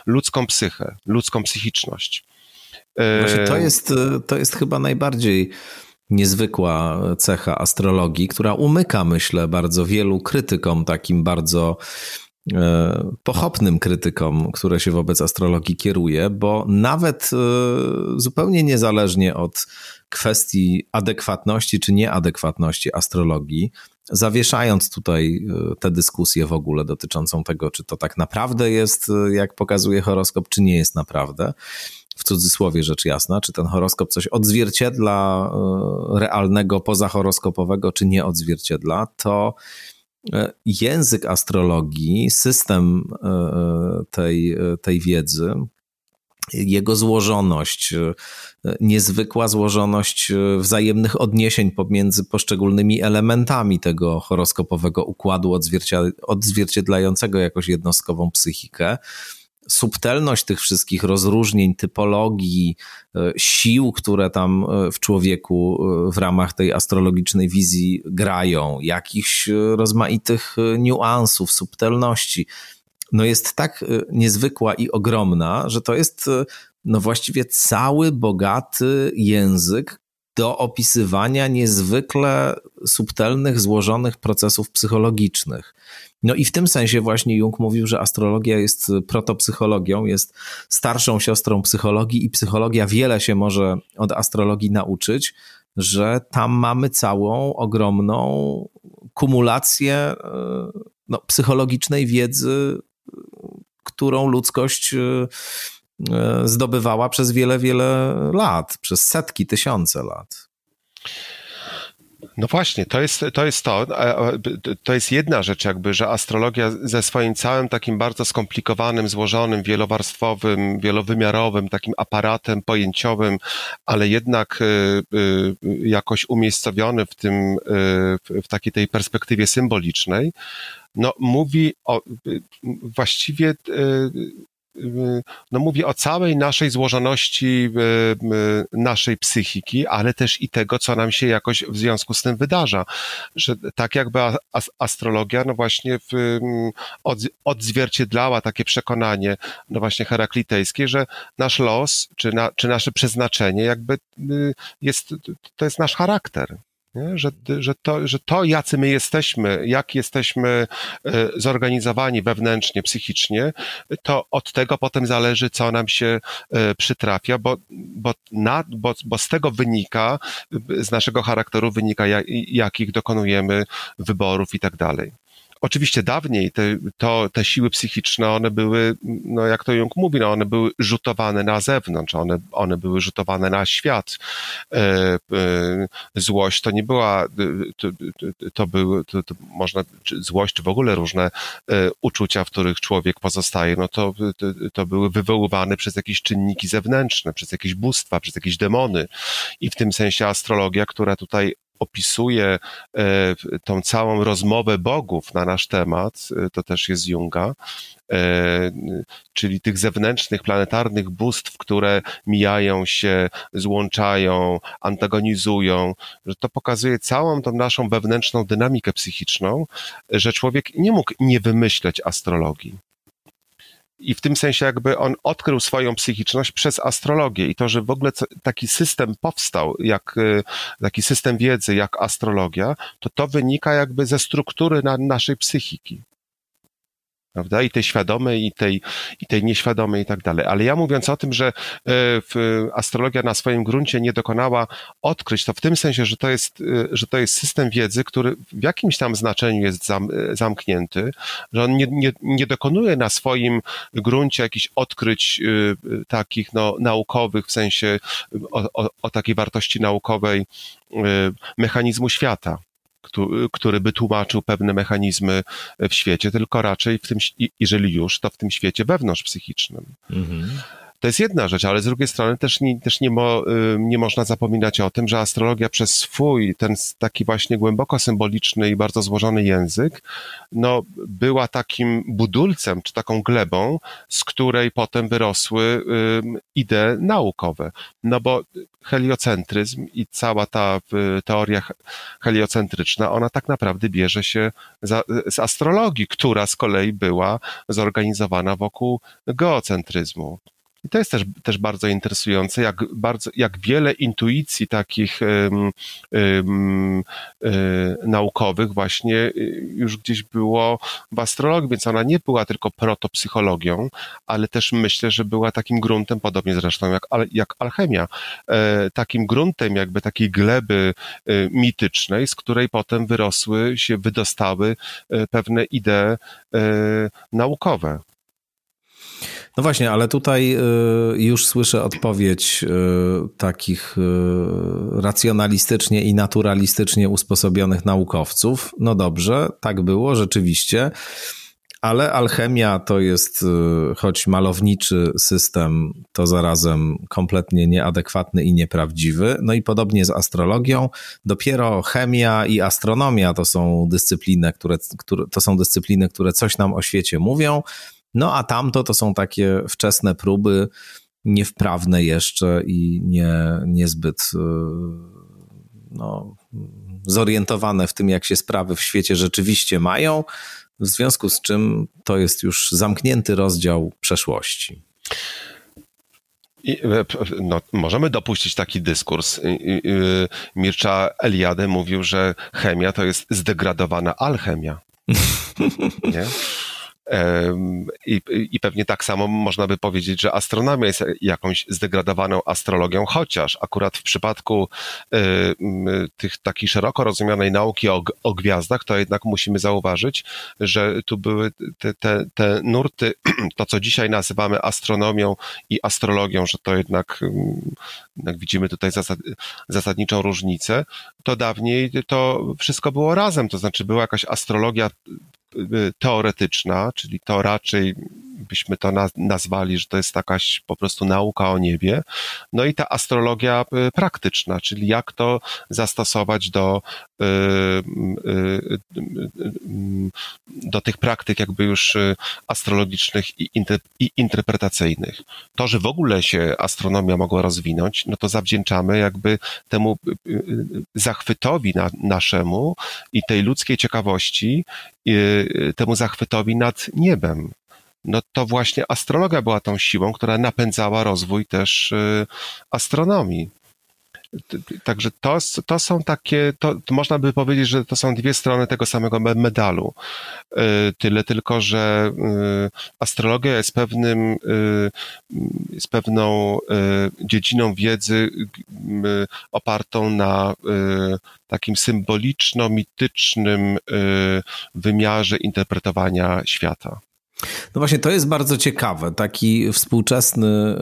ludzką psychę, ludzką psychiczność. Właśnie to jest, to jest chyba najbardziej niezwykła cecha astrologii, która umyka, myślę, bardzo wielu krytykom, takim bardzo e, pochopnym krytykom, które się wobec astrologii kieruje, bo nawet e, zupełnie niezależnie od kwestii adekwatności czy nieadekwatności astrologii, zawieszając tutaj e, tę dyskusję w ogóle dotyczącą tego, czy to tak naprawdę jest, jak pokazuje horoskop, czy nie jest naprawdę, w cudzysłowie rzecz jasna, czy ten horoskop coś odzwierciedla e, realnego, pozahoroskopowego, czy nie odzwierciedla, to e, język astrologii, system e, tej, tej wiedzy, jego złożoność, niezwykła złożoność wzajemnych odniesień pomiędzy poszczególnymi elementami tego horoskopowego układu odzwierciedlającego jakoś jednostkową psychikę, subtelność tych wszystkich rozróżnień, typologii, e, sił, które tam e, w człowieku e, w ramach tej astrologicznej wizji grają, jakichś rozmaitych niuansów, subtelności, no jest tak niezwykła i ogromna, że to jest no właściwie cały bogaty język do opisywania niezwykle subtelnych, złożonych procesów psychologicznych. No i w tym sensie właśnie Jung mówił, że astrologia jest protopsychologią, jest starszą siostrą psychologii i psychologia wiele się może od astrologii nauczyć, że tam mamy całą ogromną kumulację e, no, psychologicznej wiedzy, którą ludzkość e, zdobywała przez wiele, wiele lat, przez setki, tysiące lat. No właśnie, to jest, to jest to. To jest jedna rzecz, jakby, że astrologia ze swoim całym takim bardzo skomplikowanym, złożonym, wielowarstwowym, wielowymiarowym, takim aparatem pojęciowym, ale jednak jakoś umiejscowiony w tym, w takiej tej perspektywie symbolicznej, no mówi o właściwie no mówię o całej naszej złożoności naszej psychiki, ale też i tego, co nam się jakoś w związku z tym wydarza. Że tak jakby astrologia, no właśnie w, odzwierciedlała takie przekonanie, no właśnie heraklitejskie, że nasz los, czy, na, czy nasze przeznaczenie jakby y, jest, to jest nasz charakter. Nie? Że, że, to, że to, jacy my jesteśmy, jak jesteśmy e, zorganizowani wewnętrznie, psychicznie, to od tego potem zależy, co nam się e, przytrafia, bo, bo, na, bo, bo z tego wynika, z naszego charakteru wynika, jakich dokonujemy wyborów i tak dalej. Oczywiście dawniej te, to, te siły psychiczne, one były, no jak to Jung mówi, no one były rzutowane na zewnątrz, one, one były rzutowane na świat. E, e, złość to nie była, to, to, to były, to, to można, złość, czy w ogóle różne e, uczucia, w których człowiek pozostaje, no to, to, to były wywoływane przez jakieś czynniki zewnętrzne, przez jakieś bóstwa, przez jakieś demony. I w tym sensie astrologia, która tutaj opisuje e, tą całą rozmowę bogów na nasz temat, e, to też jest Junga, e, czyli tych zewnętrznych, planetarnych bóstw, które mijają się, złączają, antagonizują, że to pokazuje całą tą naszą wewnętrzną dynamikę psychiczną, że człowiek nie mógł nie wymyśleć astrologii i w tym sensie jakby on odkrył swoją psychiczność przez astrologię i to, że w ogóle taki system powstał, jak y, taki system wiedzy jak astrologia, to to wynika jakby ze struktury na naszej psychiki. Prawda? I tej świadomej, i tej, i tej nieświadomej i tak dalej. Ale ja mówiąc o tym, że e, astrologia na swoim gruncie nie dokonała odkryć, to w tym sensie, że to jest, e, że to jest system wiedzy, który w jakimś tam znaczeniu jest zam, zamknięty, że on nie, nie, nie dokonuje na swoim gruncie jakichś odkryć e, takich no, naukowych, w sensie o, o, o takiej wartości naukowej mechanizmu świata który by tłumaczył pewne mechanizmy w świecie, tylko raczej w tym, jeżeli już, to w tym świecie wewnątrz psychicznym. Mhm. To jest jedna rzecz, ale z drugiej strony też, nie, też nie, mo, nie można zapominać o tym, że astrologia przez swój, ten taki właśnie głęboko symboliczny i bardzo złożony język, no, była takim budulcem, czy taką glebą, z której potem wyrosły y, idee naukowe. No bo heliocentryzm i cała ta teoria heliocentryczna, ona tak naprawdę bierze się za, z astrologii, która z kolei była zorganizowana wokół geocentryzmu. I to jest też, też bardzo interesujące, jak, bardzo, jak wiele intuicji takich um, um, naukowych właśnie y, już gdzieś było w astrologii, więc ona nie była tylko protopsychologią, ale też myślę, że była takim gruntem, podobnie zresztą jak, jak alchemia, e, takim gruntem jakby takiej gleby e, mitycznej, z której potem wyrosły się, wydostały pewne idee naukowe. No właśnie, ale tutaj y, już słyszę odpowiedź y, takich y, racjonalistycznie i naturalistycznie usposobionych naukowców. No dobrze, tak było rzeczywiście. Ale alchemia to jest, choć malowniczy system, to zarazem kompletnie nieadekwatny i nieprawdziwy. No i podobnie z astrologią. Dopiero chemia i astronomia to są dyscypliny, które, które, to są dyscypliny, które coś nam o świecie mówią. No a tamto to są takie wczesne próby, niewprawne jeszcze i nie, niezbyt y, no, zorientowane w tym, jak się sprawy w świecie rzeczywiście mają, w związku z czym to jest już zamknięty rozdział przeszłości. I, e, no, możemy dopuścić taki dyskurs. Mircza Eliade mówił, że chemia to jest zdegradowana alchemia. <laughs> Nie? I, I pewnie tak samo można by powiedzieć, że astronomia jest jakąś zdegradowaną astrologią, chociaż akurat w przypadku y, tych takiej szeroko rozumianej nauki o, o gwiazdach, to jednak musimy zauważyć, że tu były te, te, te nurty, <clears throat> to co dzisiaj nazywamy astronomią i astrologią, że to jednak, jak widzimy tutaj zasad, zasadniczą różnicę, to dawniej to wszystko było razem, to znaczy była jakaś astrologia teoretyczna, czyli to raczej byśmy to nazwali, że to jest jakaś po prostu nauka o niebie. No i ta astrologia y, praktyczna, czyli jak to zastosować do, y, do tych praktyk jakby już astrologicznych i, i interpretacyjnych. To, że w ogóle się astronomia mogła rozwinąć, no to zawdzięczamy jakby temu zachwytowi na, naszemu i tej ludzkiej ciekawości temu zachwytowi nad niebem. No to właśnie astrologia była tą siłą, która napędzała rozwój też y, astronomii. Także to, to są takie, to, to, można by powiedzieć, że to są dwie strony tego samego medalu. Y, tyle tylko, że y, astrologia jest pewnym, jest pewną dziedziną wiedzy opartą na takim symboliczno-mitycznym wymiarze interpretowania świata. No właśnie, to jest bardzo ciekawe. Taki współczesny, e,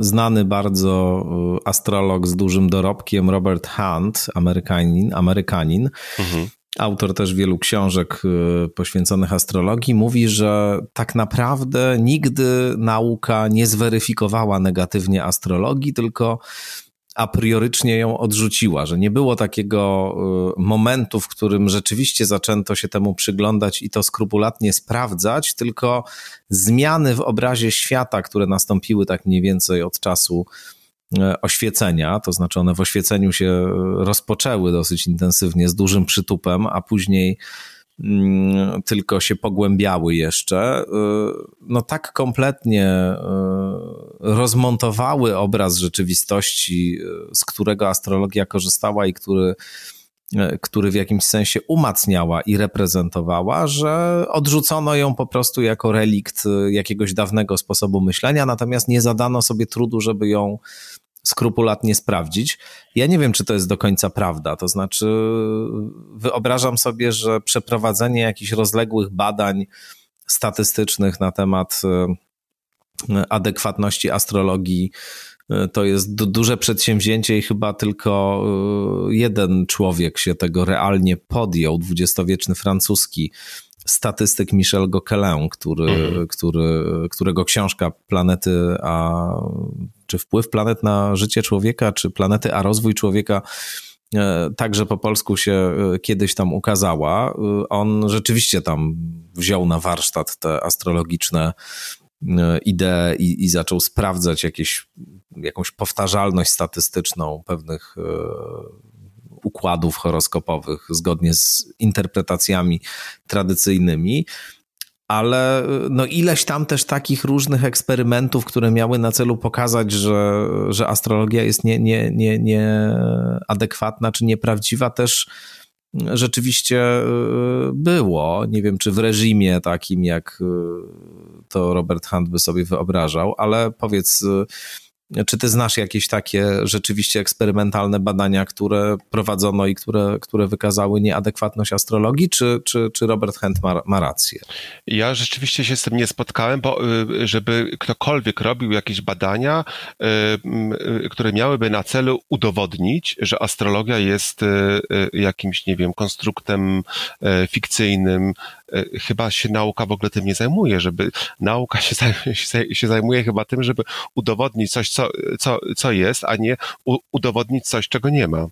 znany bardzo e, astrolog z dużym dorobkiem, Robert Hunt, Amerykanin, Amerykanin mhm. autor też wielu książek e, poświęconych astrologii, mówi, że tak naprawdę nigdy nauka nie zweryfikowała negatywnie astrologii, tylko a priorycznie ją odrzuciła, że nie było takiego y, momentu, w którym rzeczywiście zaczęto się temu przyglądać i to skrupulatnie sprawdzać, tylko zmiany w obrazie świata, które nastąpiły tak mniej więcej od czasu y, oświecenia, to znaczy one w oświeceniu się rozpoczęły dosyć intensywnie z dużym przytupem, a później tylko się pogłębiały jeszcze, y, no tak kompletnie y, rozmontowały obraz rzeczywistości, y, z którego astrologia korzystała i który który w jakimś sensie umacniała i reprezentowała, że odrzucono ją po prostu jako relikt jakiegoś dawnego sposobu myślenia, natomiast nie zadano sobie trudu, żeby ją skrupulatnie sprawdzić. Ja nie wiem, czy to jest do końca prawda. To znaczy, wyobrażam sobie, że przeprowadzenie jakichś rozległych badań statystycznych na temat adekwatności astrologii E, to jest duże przedsięwzięcie i chyba tylko e, jeden człowiek się tego realnie podjął, dwudziestowieczny francuski statystyk Michel Gauquelin, który, mhm. który, którego książka Planety, a czy wpływ planet na życie człowieka, czy planety, a rozwój człowieka e, także po polsku się kiedyś tam ukazała. On rzeczywiście tam wziął na warsztat te astrologiczne idee i, i zaczął sprawdzać jakieś jakąś powtarzalność statystyczną pewnych e, układów horoskopowych zgodnie z interpretacjami tradycyjnymi. Ale no ileś tam też takich różnych eksperymentów, które miały na celu pokazać, że, że astrologia jest nieadekwatna nie, nie, nie adekwatna, czy nieprawdziwa, też rzeczywiście e, było. Nie wiem, czy w reżimie takim, jak to Robert Hunt by sobie wyobrażał, ale powiedz, czy ty znasz jakieś takie rzeczywiście eksperymentalne badania, które prowadzono i które, które wykazały nieadekwatność astrologii, czy, czy, czy Robert Hent ma, ma rację? Ja rzeczywiście się z tym nie spotkałem, bo y, żeby ktokolwiek robił jakieś badania, y, y, które miałyby na celu udowodnić, że astrologia jest jakimś, nie wiem, konstruktem fikcyjnym, chyba się nauka w ogóle tym nie zajmuje, żeby nauka się, się zajmuje chyba tym, żeby udowodnić coś, co, co, co jest, a nie udowodnić coś, czego nie ma.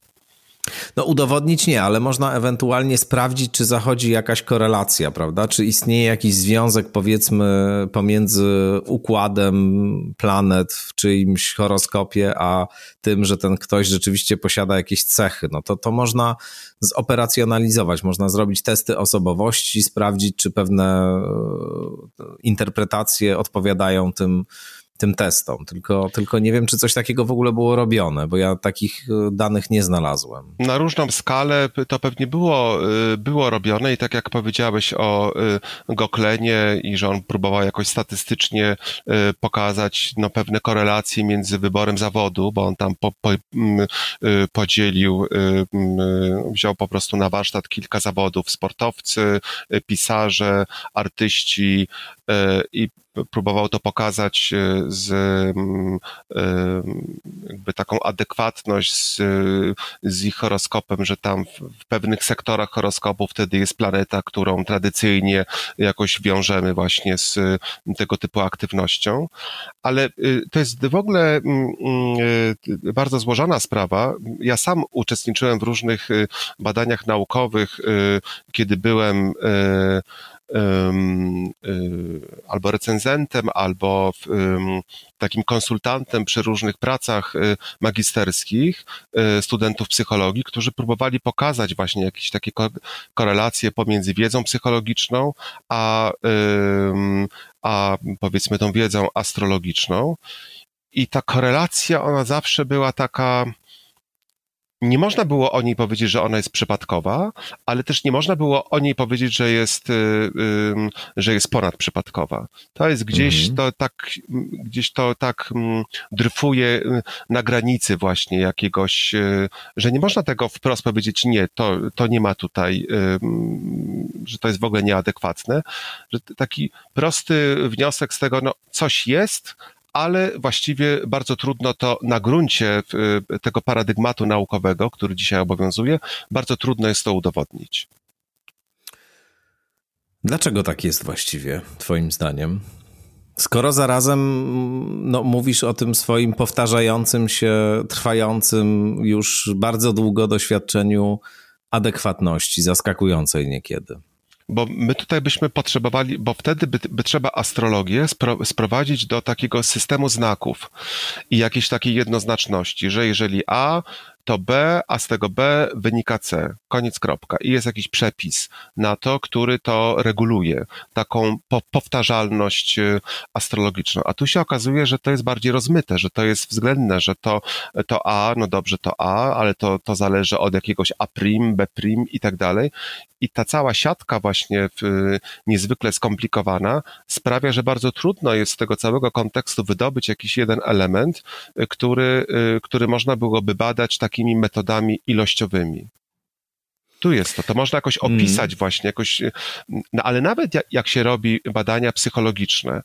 No udowodnić nie, ale można ewentualnie sprawdzić, czy zachodzi jakaś korelacja, prawda? Czy istnieje jakiś związek, powiedzmy, pomiędzy układem planet w czyimś horoskopie, a tym, że ten ktoś rzeczywiście posiada jakieś cechy. No to to można zoperacjonalizować, można zrobić testy osobowości, sprawdzić, czy pewne e, interpretacje odpowiadają tym tym testom. Tylko, tylko nie wiem, czy coś takiego w ogóle było robione, bo ja takich e, danych nie znalazłem. Na różną skalę to pewnie było, e, było robione i tak jak powiedziałeś o e, Goklenie i że on próbował jakoś statystycznie pokazać no, pewne korelacje między wyborem zawodu, bo on tam po, po, podzielił, wziął po prostu na warsztat kilka zawodów, sportowcy, pisarze, artyści i próbował to pokazać e, z mm, e, jakby taką adekwatność z, z ich horoskopem, że tam w pewnych sektorach horoskopu wtedy jest planeta, którą tradycyjnie jakoś wiążemy właśnie z tego typu aktywnością. Ale y, to jest w ogóle mm, y, bardzo złożona sprawa. Ja sam uczestniczyłem w różnych y, badaniach naukowych, kiedy byłem albo recenzentem, albo takim konsultantem przy różnych pracach y, magisterskich y, studentów psychologii, którzy próbowali pokazać właśnie jakieś takie korelacje pomiędzy wiedzą psychologiczną, a, a powiedzmy tą wiedzą astrologiczną. I ta korelacja, ona zawsze była taka, nie można było o niej powiedzieć, że ona jest przypadkowa, ale też nie można było o niej powiedzieć, że jest, y, y, że jest ponadprzypadkowa. To jest gdzieś mhm. to tak, gdzieś to tak mm, dryfuje y, na granicy właśnie jakiegoś, że nie można tego wprost powiedzieć, nie, to, to nie ma tutaj, mm, że to jest w ogóle nieadekwatne, że taki prosty wniosek z tego, no coś jest, ale właściwie bardzo trudno to na gruncie y, tego paradygmatu naukowego, który dzisiaj obowiązuje, bardzo trudno jest to udowodnić. Dlaczego tak jest właściwie, Twoim zdaniem? Skoro zarazem no, mówisz o tym swoim powtarzającym się, trwającym już bardzo długo doświadczeniu adekwatności, zaskakującej niekiedy bo my tutaj byśmy potrzebowali, bo wtedy by, by trzeba astrologię spro, sprowadzić do takiego systemu znaków i jakiejś takiej jednoznaczności, że jeżeli A to B, a z tego B wynika C. Koniec kropka. I jest jakiś przepis na to, który to reguluje, taką po powtarzalność y, astrologiczną. A tu się okazuje, że to jest bardziej rozmyte, że to jest względne, że to, to A, no dobrze, to A, ale to, to zależy od jakiegoś A', B' i tak dalej. I ta cała siatka właśnie niezwykle skomplikowana sprawia, że bardzo trudno jest z tego całego kontekstu wydobyć jakiś jeden element, y, który, y, który można byłoby badać takimi metodami ilościowymi tu jest to. To można jakoś mm. opisać mm. właśnie, jakoś, no, ale nawet jak, jak, się robi badania psychologiczne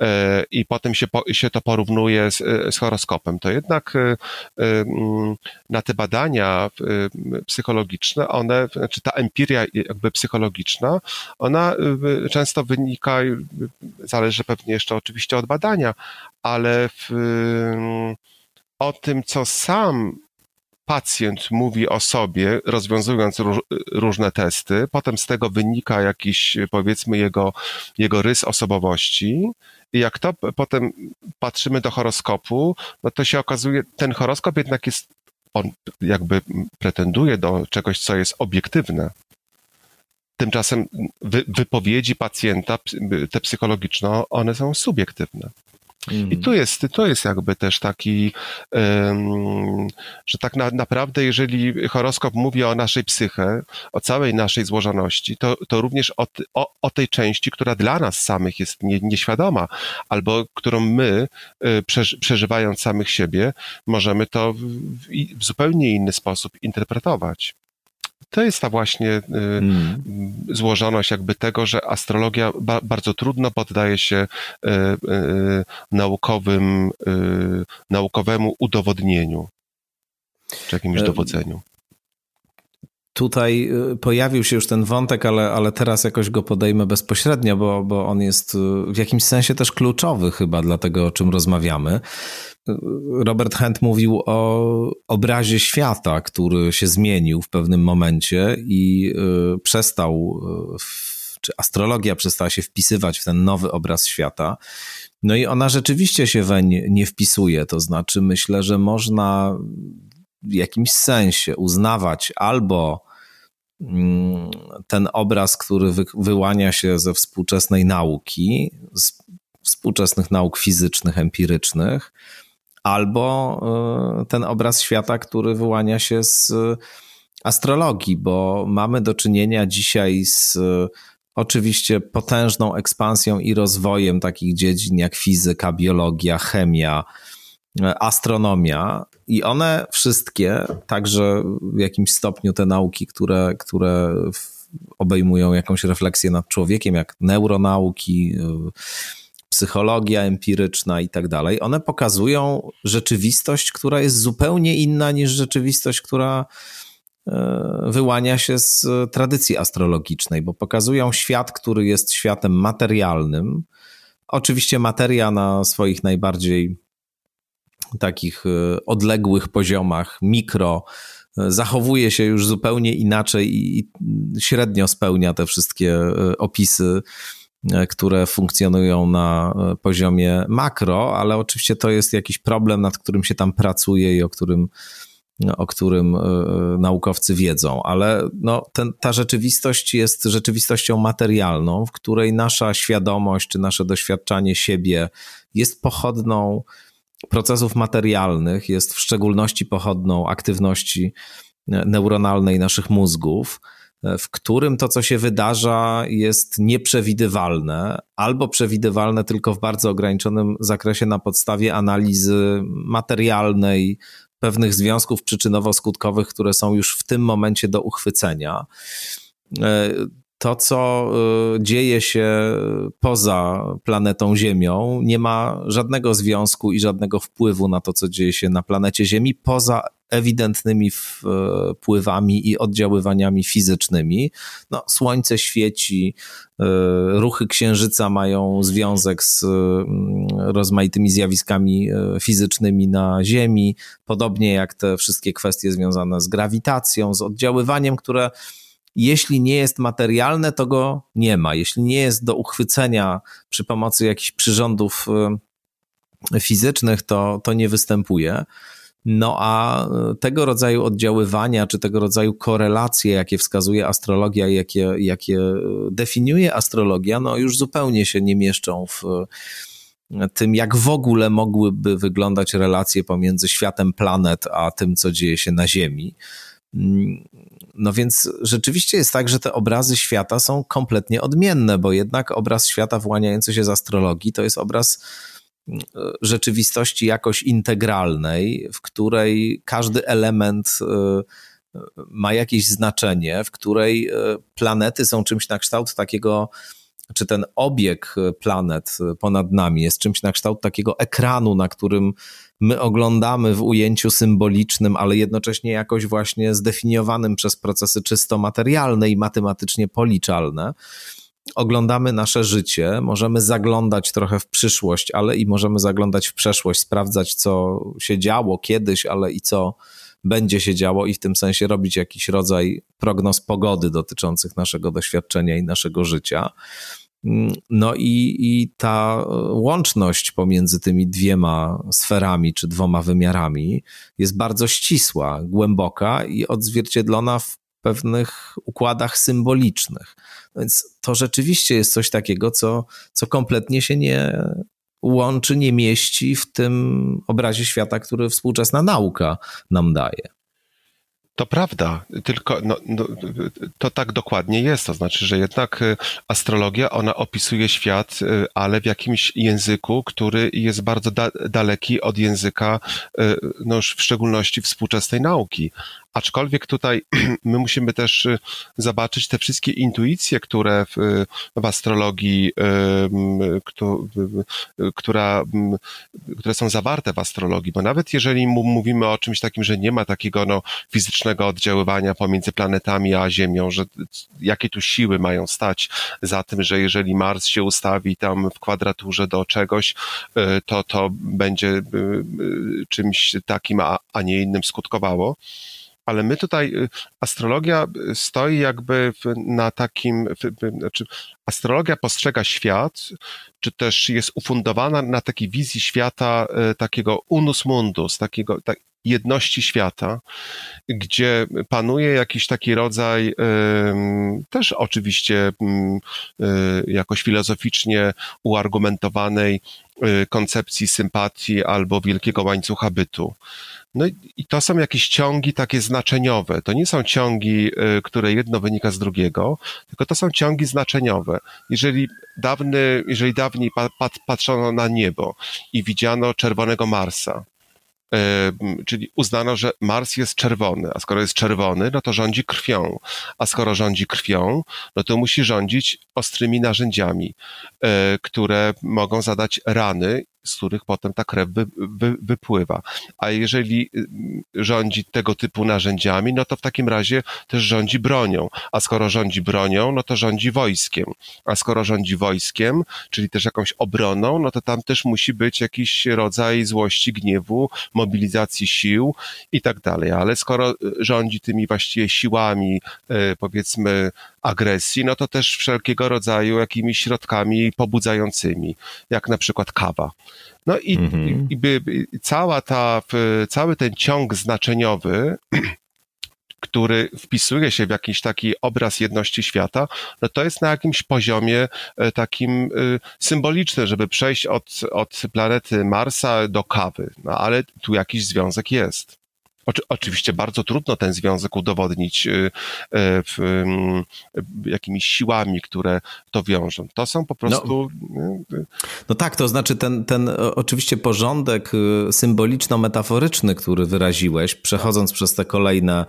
e, i potem się, po, się to porównuje z, e, z horoskopem, to jednak e, mm, na te badania psychologiczne, one, czy znaczy ta empiria jakby psychologiczna, ona często wynika, zależy pewnie jeszcze oczywiście od badania, ale w, o tym, co sam pacjent mówi o sobie, rozwiązując róż, różne testy, potem z tego wynika jakiś, powiedzmy, jego, jego rys osobowości. I jak to potem patrzymy do horoskopu, no to się okazuje, ten horoskop jednak jest, on jakby pretenduje do czegoś, co jest obiektywne. Tymczasem wy, wypowiedzi pacjenta, te psychologiczne, one są subiektywne. I mhm. tu jest, to jest jakby też taki, um, że tak na, naprawdę, jeżeli horoskop mówi o naszej psyche, o całej naszej złożoności, to, to również o, o, o tej części, która dla nas samych jest nie, nieświadoma, albo którą my, y, przeżywając samych siebie, możemy to w, w zupełnie inny sposób interpretować. To jest ta właśnie hmm. złożoność jakby tego, że astrologia ba bardzo trudno poddaje się y, y, naukowym, naukowemu udowodnieniu czy jakimś dowodzeniu. Tutaj pojawił się już ten wątek, ale, ale teraz jakoś go podejmę bezpośrednio, bo, bo on jest w jakimś sensie też kluczowy chyba dla tego, o czym rozmawiamy. Robert Hent mówił o obrazie świata, który się zmienił w pewnym momencie i y, przestał, y, czy astrologia przestała się wpisywać w ten nowy obraz świata. No i ona rzeczywiście się weń nie wpisuje. To znaczy, myślę, że można w jakimś sensie uznawać albo ten obraz, który wyłania się ze współczesnej nauki, z współczesnych nauk fizycznych, empirycznych, albo e, ten obraz świata, który wyłania się z astrologii, bo mamy do czynienia dzisiaj z oczywiście potężną ekspansją i rozwojem takich dziedzin jak fizyka, biologia, chemia, e, astronomia. I one wszystkie, także w jakimś stopniu te nauki, które, które obejmują jakąś refleksję nad człowiekiem, jak neuronauki, e, psychologia empiryczna i tak dalej, one pokazują rzeczywistość, która jest zupełnie inna niż rzeczywistość, która e, wyłania się z tradycji astrologicznej, bo pokazują świat, który jest światem materialnym. Oczywiście materia na swoich najbardziej takich e, odległych poziomach, mikro, e, zachowuje się już zupełnie inaczej i średnio spełnia te wszystkie opisy E, które funkcjonują na poziomie makro, ale oczywiście to jest jakiś problem, nad którym się tam pracuje i o którym, o którym naukowcy wiedzą, ale no, ten, ta rzeczywistość jest rzeczywistością materialną, w której nasza świadomość czy nasze doświadczanie siebie jest pochodną procesów materialnych, jest w szczególności pochodną aktywności neuronalnej naszych mózgów w którym to, co się wydarza, jest nieprzewidywalne, albo przewidywalne tylko w bardzo ograniczonym zakresie na podstawie analizy materialnej, pewnych związków przyczynowo-skutkowych, które są już w tym momencie do uchwycenia. To, co e, dzieje się poza planetą Ziemią, nie ma żadnego związku i żadnego wpływu na to, co dzieje się na planecie Ziemi, poza ewidentnymi wpływami i oddziaływaniami fizycznymi. No, słońce świeci, e, ruchy księżyca mają związek z rozmaitymi zjawiskami fizycznymi na Ziemi, podobnie jak te wszystkie kwestie związane z grawitacją, z oddziaływaniem, które jeśli nie jest materialne, to go nie ma. Jeśli nie jest do uchwycenia przy pomocy jakichś przyrządów e, fizycznych, to, to nie występuje. No a tego rodzaju oddziaływania, czy tego rodzaju korelacje, jakie wskazuje astrologia, jakie, jakie definiuje astrologia, no już zupełnie się nie mieszczą w tym, jak w ogóle mogłyby wyglądać relacje pomiędzy światem planet a tym, co dzieje się na Ziemi. No więc rzeczywiście jest tak, że te obrazy świata są kompletnie odmienne, bo jednak obraz świata właniający się z astrologii to jest obraz mm, rzeczywistości jakoś integralnej, w której każdy element y, ma jakieś znaczenie, w której planety są czymś na kształt takiego czy ten obieg planet ponad nami jest czymś na kształt takiego ekranu, na którym my oglądamy w ujęciu symbolicznym, ale jednocześnie jakoś właśnie zdefiniowanym przez procesy czysto materialne i matematycznie policzalne. Oglądamy nasze życie, możemy zaglądać trochę w przyszłość, ale i możemy zaglądać w przeszłość, sprawdzać, co się działo kiedyś, ale i co będzie się działo, i w tym sensie robić jakiś rodzaj prognoz pogody dotyczących naszego doświadczenia i naszego życia. No i, i ta łączność pomiędzy tymi dwiema sferami czy dwoma wymiarami jest bardzo ścisła, głęboka i odzwierciedlona w pewnych układach symbolicznych. Więc to rzeczywiście jest coś takiego, co, co kompletnie się nie łączy, nie mieści w tym obrazie świata, który współczesna nauka nam daje. To prawda, tylko no, no, to tak dokładnie jest. To znaczy, że jednak y, astrologia, ona opisuje świat, y, ale w jakimś języku, który jest bardzo da daleki od języka, y, no w szczególności współczesnej nauki. Aczkolwiek tutaj <clears throat> my musimy też y, zobaczyć te wszystkie intuicje, które w, w astrologii, która, które są zawarte w astrologii, bo nawet jeżeli mówimy o czymś takim, że nie ma takiego no, fizycznego oddziaływania pomiędzy planetami a Ziemią, że jakie tu siły mają stać za tym, że jeżeli Mars się ustawi tam w kwadraturze do czegoś, y, to to będzie y, czymś takim, a, a nie innym skutkowało ale my tutaj, y, astrologia stoi jakby na takim, znaczy astrologia postrzega świat, czy też jest ufundowana na takiej wizji świata, y, takiego unus mundus, takiego, tak, jedności świata, gdzie panuje jakiś taki rodzaj, też oczywiście y, jakoś filozoficznie uargumentowanej koncepcji sympatii albo wielkiego łańcucha bytu. No i to są jakieś ciągi takie znaczeniowe. To nie są ciągi, y, które jedno wynika z drugiego, tylko to są ciągi znaczeniowe. Jeżeli dawny, jeżeli dawniej patrzono na niebo i widziano czerwonego Marsa, czyli uznano, że Mars jest czerwony, a skoro jest czerwony, no to rządzi krwią, a skoro rządzi krwią, no to musi rządzić ostrymi narzędziami, e, które mogą zadać rany z których potem ta krew wy, wy, wypływa. A jeżeli y, rządzi tego typu narzędziami, no to w takim razie też rządzi bronią. A skoro rządzi bronią, no to rządzi wojskiem. A skoro rządzi wojskiem, czyli też jakąś obroną, no to tam też musi być jakiś rodzaj złości, gniewu, mobilizacji sił i tak dalej. Ale skoro y, rządzi tymi właściwie siłami, y, powiedzmy, agresji, no to też wszelkiego rodzaju jakimiś środkami pobudzającymi, jak na przykład kawa. No i, mhm. i, by, cała ta, cały ten ciąg znaczeniowy, <clears throat> który wpisuje się w jakiś taki obraz jedności świata, no to jest na jakimś poziomie e, takim e, symbolicznym, żeby przejść od, od planety Marsa do kawy. No ale tu jakiś związek jest. Oczy, oczywiście bardzo trudno ten związek udowodnić y, y, y, jakimiś siłami, które to wiążą. To są po no. prostu. No, no tak, to znaczy ten, ten oczywiście porządek symboliczno-metaforyczny, który wyraziłeś, przechodząc przez te kolejne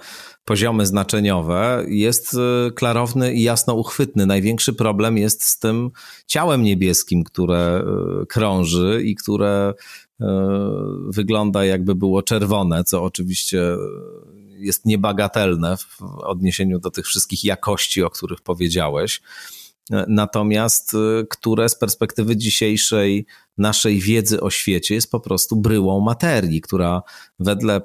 poziomy znaczeniowe, jest klarowny i jasno uchwytny. Największy problem jest z tym ciałem niebieskim, które krąży i które wygląda jakby było czerwone, co oczywiście jest niebagatelne w odniesieniu do tych wszystkich jakości, o których powiedziałeś. E, natomiast e, które z perspektywy dzisiejszej naszej wiedzy o świecie jest po prostu bryłą materii, która wedle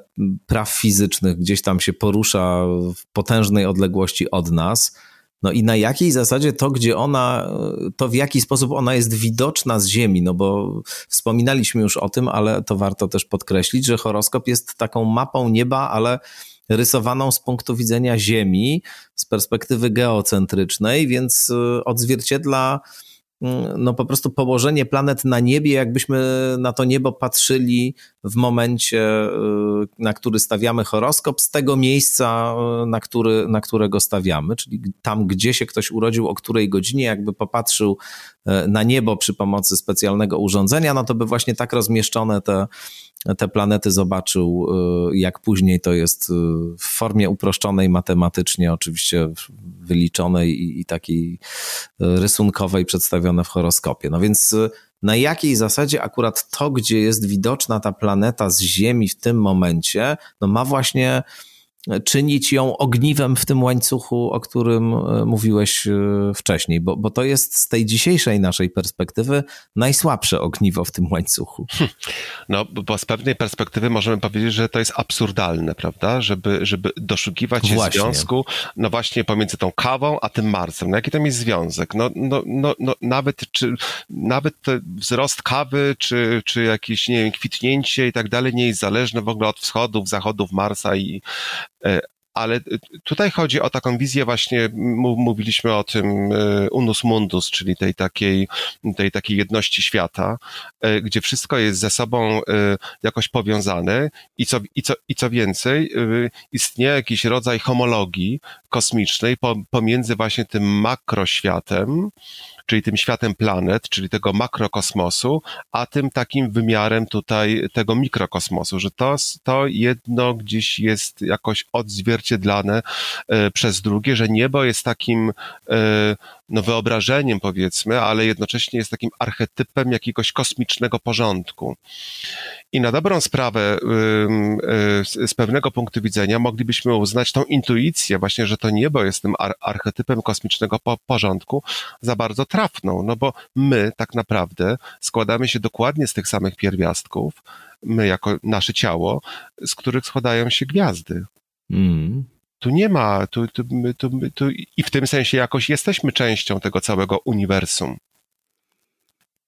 praw fizycznych gdzieś tam się porusza w potężnej odległości od nas, No i na jakiej zasadzie to, gdzie ona, to w jaki sposób ona jest widoczna z Ziemi, no bo wspominaliśmy już o tym, ale to warto też podkreślić, że horoskop jest taką mapą nieba, ale rysowaną z punktu widzenia Ziemi, z perspektywy geocentrycznej, więc y, odzwierciedla no po prostu położenie planet na niebie, jakbyśmy na to niebo patrzyli w momencie, y, na który stawiamy horoskop, z tego miejsca, y, na, który, na którego stawiamy, czyli tam, gdzie się ktoś urodził, o której godzinie, jakby popatrzył na niebo przy pomocy specjalnego urządzenia, no to by właśnie tak rozmieszczone te te planety zobaczył, y, jak później to jest y, w formie uproszczonej matematycznie, oczywiście wyliczonej i, i takiej rysunkowej przedstawione w horoskopie. No więc na jakiej zasadzie akurat to, gdzie jest widoczna ta planeta z Ziemi w tym momencie, no ma właśnie czynić ją ogniwem w tym łańcuchu, o którym e, mówiłeś e, wcześniej, bo, bo to jest z tej dzisiejszej naszej perspektywy najsłabsze ogniwo w tym łańcuchu. No, bo z pewnej perspektywy możemy powiedzieć, że to jest absurdalne, prawda? Żeby, żeby doszukiwać się związku, no właśnie pomiędzy tą kawą a tym Marsem. No jaki tam jest związek? No, no, no, no nawet, czy, nawet wzrost kawy, czy, czy jakieś, nie wiem, kwitnięcie i tak dalej nie jest zależne w ogóle od wschodów, zachodów Marsa i ale tutaj chodzi o taką wizję właśnie, mówiliśmy o tym e, unus mundus, czyli tej takiej, tej takiej jedności świata, e, gdzie wszystko jest ze sobą jakoś powiązane i co, i co, i co więcej, istnieje jakiś rodzaj homologii kosmicznej pomiędzy właśnie tym makroświatem, czyli tym światem planet, czyli tego makrokosmosu, a tym takim wymiarem tutaj tego mikrokosmosu, że to, to jedno gdzieś jest jakoś odzwierciedlane e, przez drugie, że niebo jest takim e, no, wyobrażeniem, powiedzmy, ale jednocześnie jest takim archetypem jakiegoś kosmicznego porządku. I na dobrą sprawę, y, z pewnego punktu widzenia, moglibyśmy uznać tą intuicję, właśnie, że to niebo jest tym archetypem kosmicznego porządku, za bardzo trafną, no bo my tak naprawdę składamy się dokładnie z tych samych pierwiastków, my jako nasze ciało, z których składają się gwiazdy. Mm tu nie ma, tu, tu, tu, tu, i w tym sensie jakoś jesteśmy częścią tego całego uniwersum.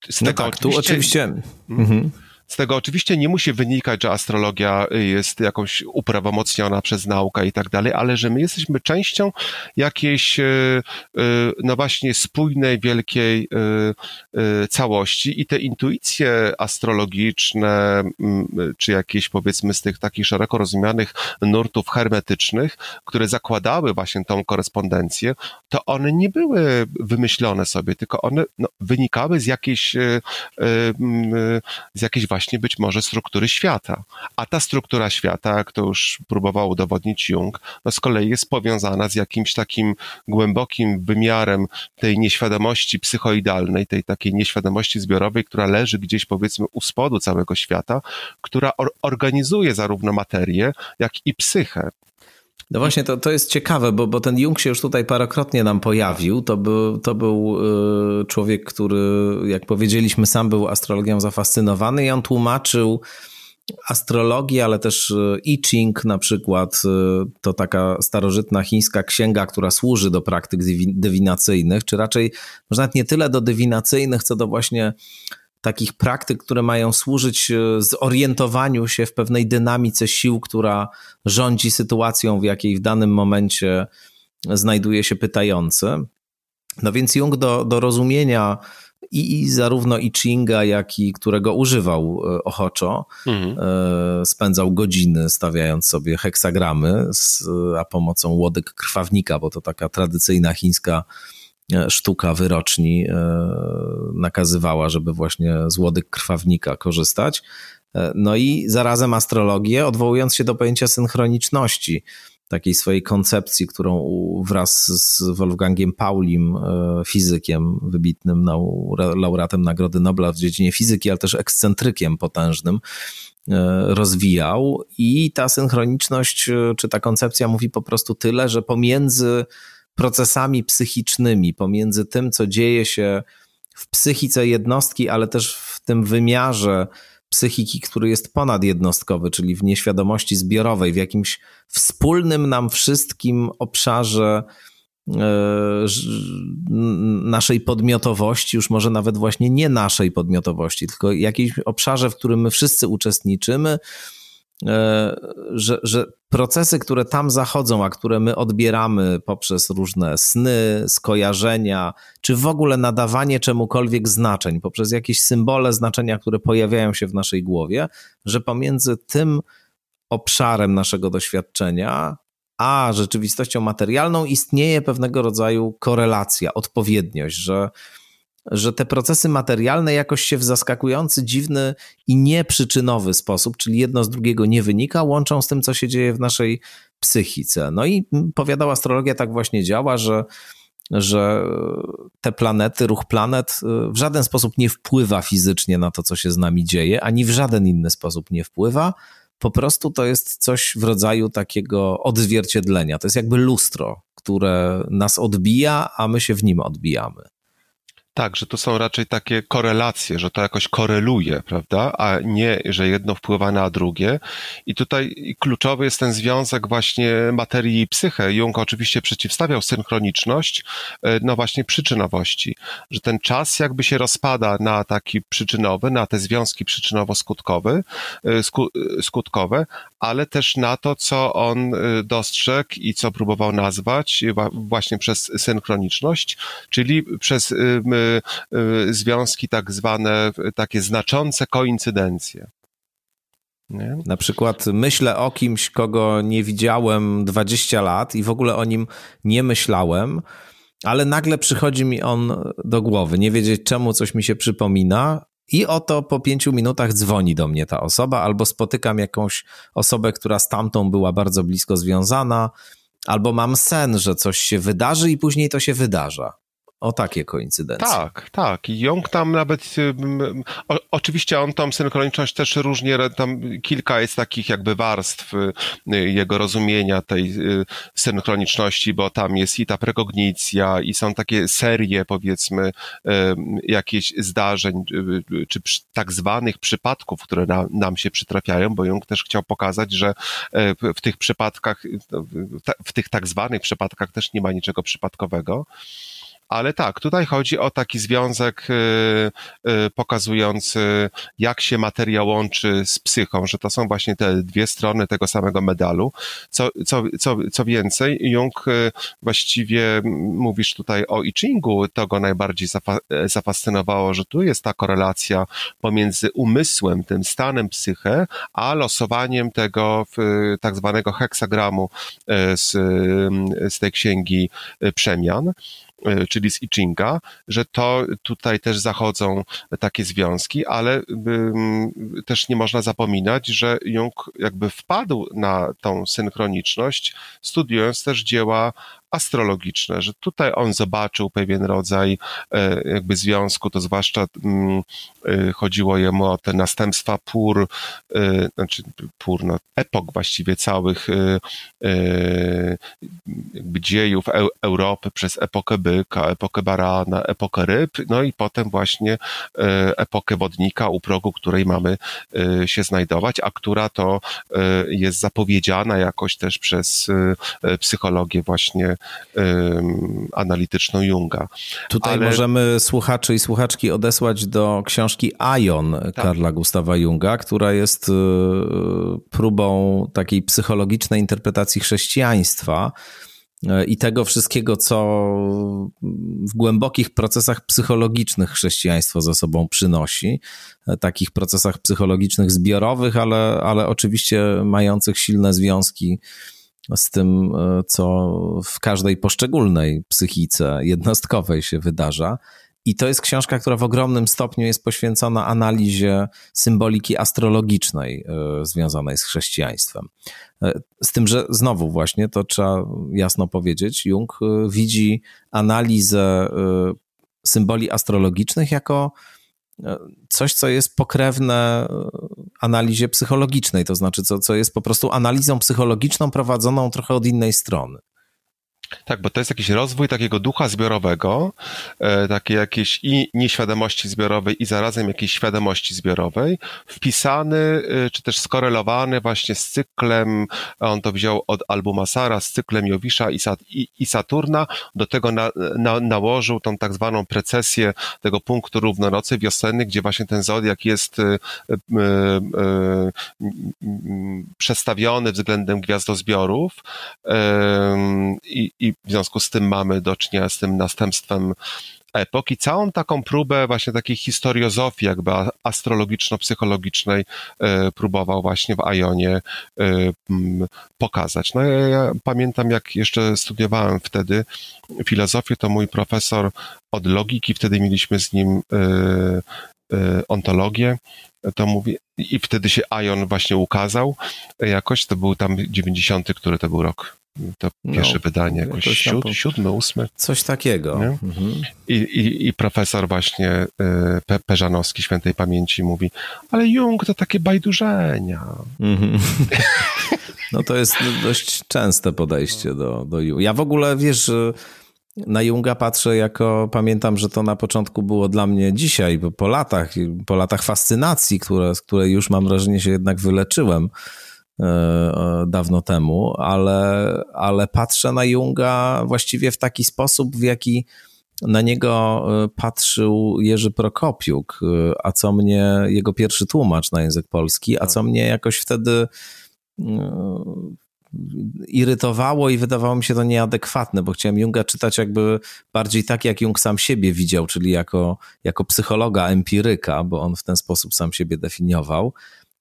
Z no tak, oczywiście, tu oczywiście. Hmm? Mhm. Z tego oczywiście nie musi wynikać, że astrologia jest jakąś uprawomocniona przez naukę i tak dalej, ale że my jesteśmy częścią jakiejś, e, e, no właśnie, spójnej, wielkiej e, całości i te intuicje astrologiczne, czy jakieś powiedzmy z tych takich szeroko rozumianych nurtów hermetycznych, które zakładały właśnie tą korespondencję, to one nie były wymyślone sobie, tylko one no, wynikały z jakiejś, z jakiejś właśnie być może struktury świata. A ta struktura świata, jak to już próbował udowodnić Jung, no z kolei jest powiązana z jakimś takim głębokim wymiarem tej nieświadomości psychoidalnej, tej takiej nieświadomości zbiorowej, która leży gdzieś powiedzmy u spodu całego świata, która or organizuje zarówno materię, jak i psychę. No właśnie, to, to jest ciekawe, bo, bo ten Jung się już tutaj parokrotnie nam pojawił. To był, to był y, człowiek, który, jak powiedzieliśmy, sam był astrologią zafascynowany i on tłumaczył astrologię, ale też y, I Ching na przykład, y, to taka starożytna chińska księga, która służy do praktyk dywinacyjnych, czy raczej może nawet nie tyle do dywinacyjnych, co do właśnie takich praktyk, które mają służyć e, zorientowaniu się w pewnej dynamice sił, która rządzi sytuacją, w jakiej w danym momencie znajduje się pytający. No więc Jung do, do rozumienia i, i zarówno I Chinga, jak i którego używał e, ochoczo, mhm. E, spędzał godziny stawiając sobie heksagramy, z, a pomocą łodyg krwawnika, bo to taka tradycyjna chińska sztuka wyroczni e, nakazywała, żeby właśnie z łodyg krwawnika korzystać. E, no i zarazem astrologię, odwołując się do pojęcia synchroniczności, takiej swojej koncepcji, którą wraz z Wolfgangiem Paulim, fizykiem wybitnym, laureatem Nagrody Nobla w dziedzinie fizyki, ale też ekscentrykiem potężnym, rozwijał. I ta synchroniczność, czy ta koncepcja mówi po prostu tyle, że pomiędzy procesami psychicznymi, pomiędzy tym, co dzieje się w psychice jednostki, ale też w tym wymiarze psychiki, który jest ponadjednostkowy, czyli w nieświadomości zbiorowej, w jakimś wspólnym nam wszystkim obszarze naszej podmiotowości, już może nawet właśnie nie naszej podmiotowości, tylko jakimś obszarze, w którym my wszyscy uczestniczymy, E, że, że procesy, które tam zachodzą, a które my odbieramy poprzez różne sny, skojarzenia, czy w ogóle nadawanie czemukolwiek znaczeń, poprzez jakieś symbole, znaczenia, które pojawiają się w naszej głowie, że pomiędzy tym obszarem naszego doświadczenia a rzeczywistością materialną istnieje pewnego rodzaju korelacja, odpowiedniość, że że te procesy materialne jakoś się w zaskakujący, dziwny i nieprzyczynowy sposób, czyli jedno z drugiego nie wynika, łączą z tym, co się dzieje w naszej psychice. No i powiadała astrologia tak właśnie działa, że że te planety, ruch planet y, w żaden sposób nie wpływa fizycznie na to, co się z nami dzieje, ani w żaden inny sposób nie wpływa. Po prostu to jest coś w rodzaju takiego odzwierciedlenia. To jest jakby lustro, które nas odbija, a my się w nim odbijamy. Tak, że to są raczej takie korelacje, że to jakoś koreluje, prawda, a nie, że jedno wpływa na drugie. I tutaj kluczowy jest ten związek właśnie materii i psyche. Jung oczywiście przeciwstawiał synchroniczność, e, no właśnie przyczynowości, że ten czas jakby się rozpada na taki przyczynowy, na te związki przyczynowo-skutkowe, skutkowe, ale też na to, co on dostrzegł i co próbował nazwać właśnie przez synchroniczność, czyli przez związki tak zwane, takie znaczące koincydencje. Nie? Na przykład myślę o kimś, kogo nie widziałem 20 lat i w ogóle o nim nie myślałem, ale nagle przychodzi mi on do głowy. Nie wiedzieć czemu coś mi się przypomina, i oto po pięciu minutach dzwoni do mnie ta osoba, albo spotykam jakąś osobę, która z tamtą była bardzo blisko związana, albo mam sen, że coś się wydarzy i później to się wydarza o takie koincydencje. Tak, tak. I tam nawet, o, oczywiście on tą synchroniczność też różnie, tam kilka jest takich jakby warstw y, jego rozumienia tej y, synchroniczności, bo tam jest i ta prekognicja i są takie serie powiedzmy jakichś zdarzeń, y, czy tak zwanych przypadków, które na, nam się przytrafiają, bo Jung też chciał pokazać, że e, w tych przypadkach, w tych tak zwanych przypadkach też nie ma niczego przypadkowego. Ale tak, tutaj chodzi o taki związek y, y, pokazujący, jak się materia łączy z psychą, że to są właśnie te dwie strony tego samego medalu. Co, co, co, co więcej, Jung y, właściwie mówisz tutaj o I Chingu, to go najbardziej zafascynowało, że tu jest ta korelacja pomiędzy umysłem, tym stanem psyche, a losowaniem tego tak zwanego heksagramu z, z tej księgi przemian. E, czyli z I Chinga, że to tutaj też zachodzą takie związki, ale też nie można zapominać, że Jung jakby wpadł na tą synchroniczność, studiując też dzieła astrologiczne, że tutaj on zobaczył pewien rodzaj e, jakby związku, to zwłaszcza mm, e, chodziło jemu o te następstwa pór, e, znaczy pór, no, epok właściwie całych jakby dziejów Europy przez epokę byka, epokę barana, epokę ryb, no i potem właśnie epokę wodnika, u progu której mamy się znajdować, a która to jest zapowiedziana jakoś też przez psychologię właśnie analityczną Junga. Tutaj Ale... możemy słuchaczy i słuchaczki odesłać do książki Aion tak. Karla Gustawa Junga, która jest y, próbą takiej psychologicznej interpretacji chrześcijaństwa y, i tego wszystkiego, co w głębokich procesach psychologicznych chrześcijaństwo ze sobą przynosi, y, takich procesach psychologicznych zbiorowych, ale, ale oczywiście mających silne związki z tym, e, co w każdej poszczególnej psychice jednostkowej się wydarza. I to jest książka, która w ogromnym stopniu jest poświęcona analizie symboliki astrologicznej e, związanej z chrześcijaństwem. E, z tym, że znowu właśnie, to trzeba jasno powiedzieć, Jung widzi analizę symboli astrologicznych jako coś, co jest pokrewne analizie psychologicznej, to znaczy co, co jest po prostu analizą psychologiczną prowadzoną trochę od innej strony. Tak, bo to jest jakiś rozwój takiego ducha zbiorowego, e, takiej jakiejś i nieświadomości zbiorowej i zarazem jakiejś świadomości zbiorowej, wpisany e, czy też skorelowany właśnie z cyklem, on to wziął od Albumasara, z cyklem Jowisza i, Sat, i, i Saturna, do tego na, na, nałożył tą tak zwaną precesję tego punktu równonocy wiosenny, gdzie właśnie ten zodiak jest e, przestawiony względem gwiazdozbiorów i, i w związku z tym mamy do czynienia z tym następstwem epoki, całą taką próbę właśnie takiej historiozofii jakby astrologiczno-psychologicznej e, próbował właśnie w Ajonie e, pokazać. No ja, ja, pamiętam jak jeszcze studiowałem wtedy filozofię, to mój profesor od logiki, wtedy mieliśmy z nim e, ontologię, to mówi, i wtedy się Ajon właśnie ukazał jakoś, to był tam 90, który to był rok to no, pierwsze wydanie, jakoś, siód, po... siódmy, ósmy. Coś takiego. Mhm. I, i, I profesor właśnie y, Pe Peżanowski świętej pamięci mówi, ale Jung to takie bajdurzenia. Mhm. <laughs> No to jest dość częste podejście do, do Junga. Ja w ogóle, wiesz, na Junga patrzę jako, pamiętam, że to na początku było dla mnie dzisiaj, bo po latach, po latach fascynacji, które, z której już mam wrażenie się jednak wyleczyłem, E, dawno temu, ale, ale patrzę na Junga właściwie w taki sposób, w jaki na niego e, patrzył Jerzy Prokopiuk, a co mnie, jego pierwszy tłumacz na język polski, a tak. co mnie jakoś wtedy irytowało i wydawało mi się to nieadekwatne, bo chciałem Junga czytać jakby bardziej tak, jak Jung sam siebie widział, czyli jako, jako psychologa, empiryka, bo on w ten sposób sam siebie definiował.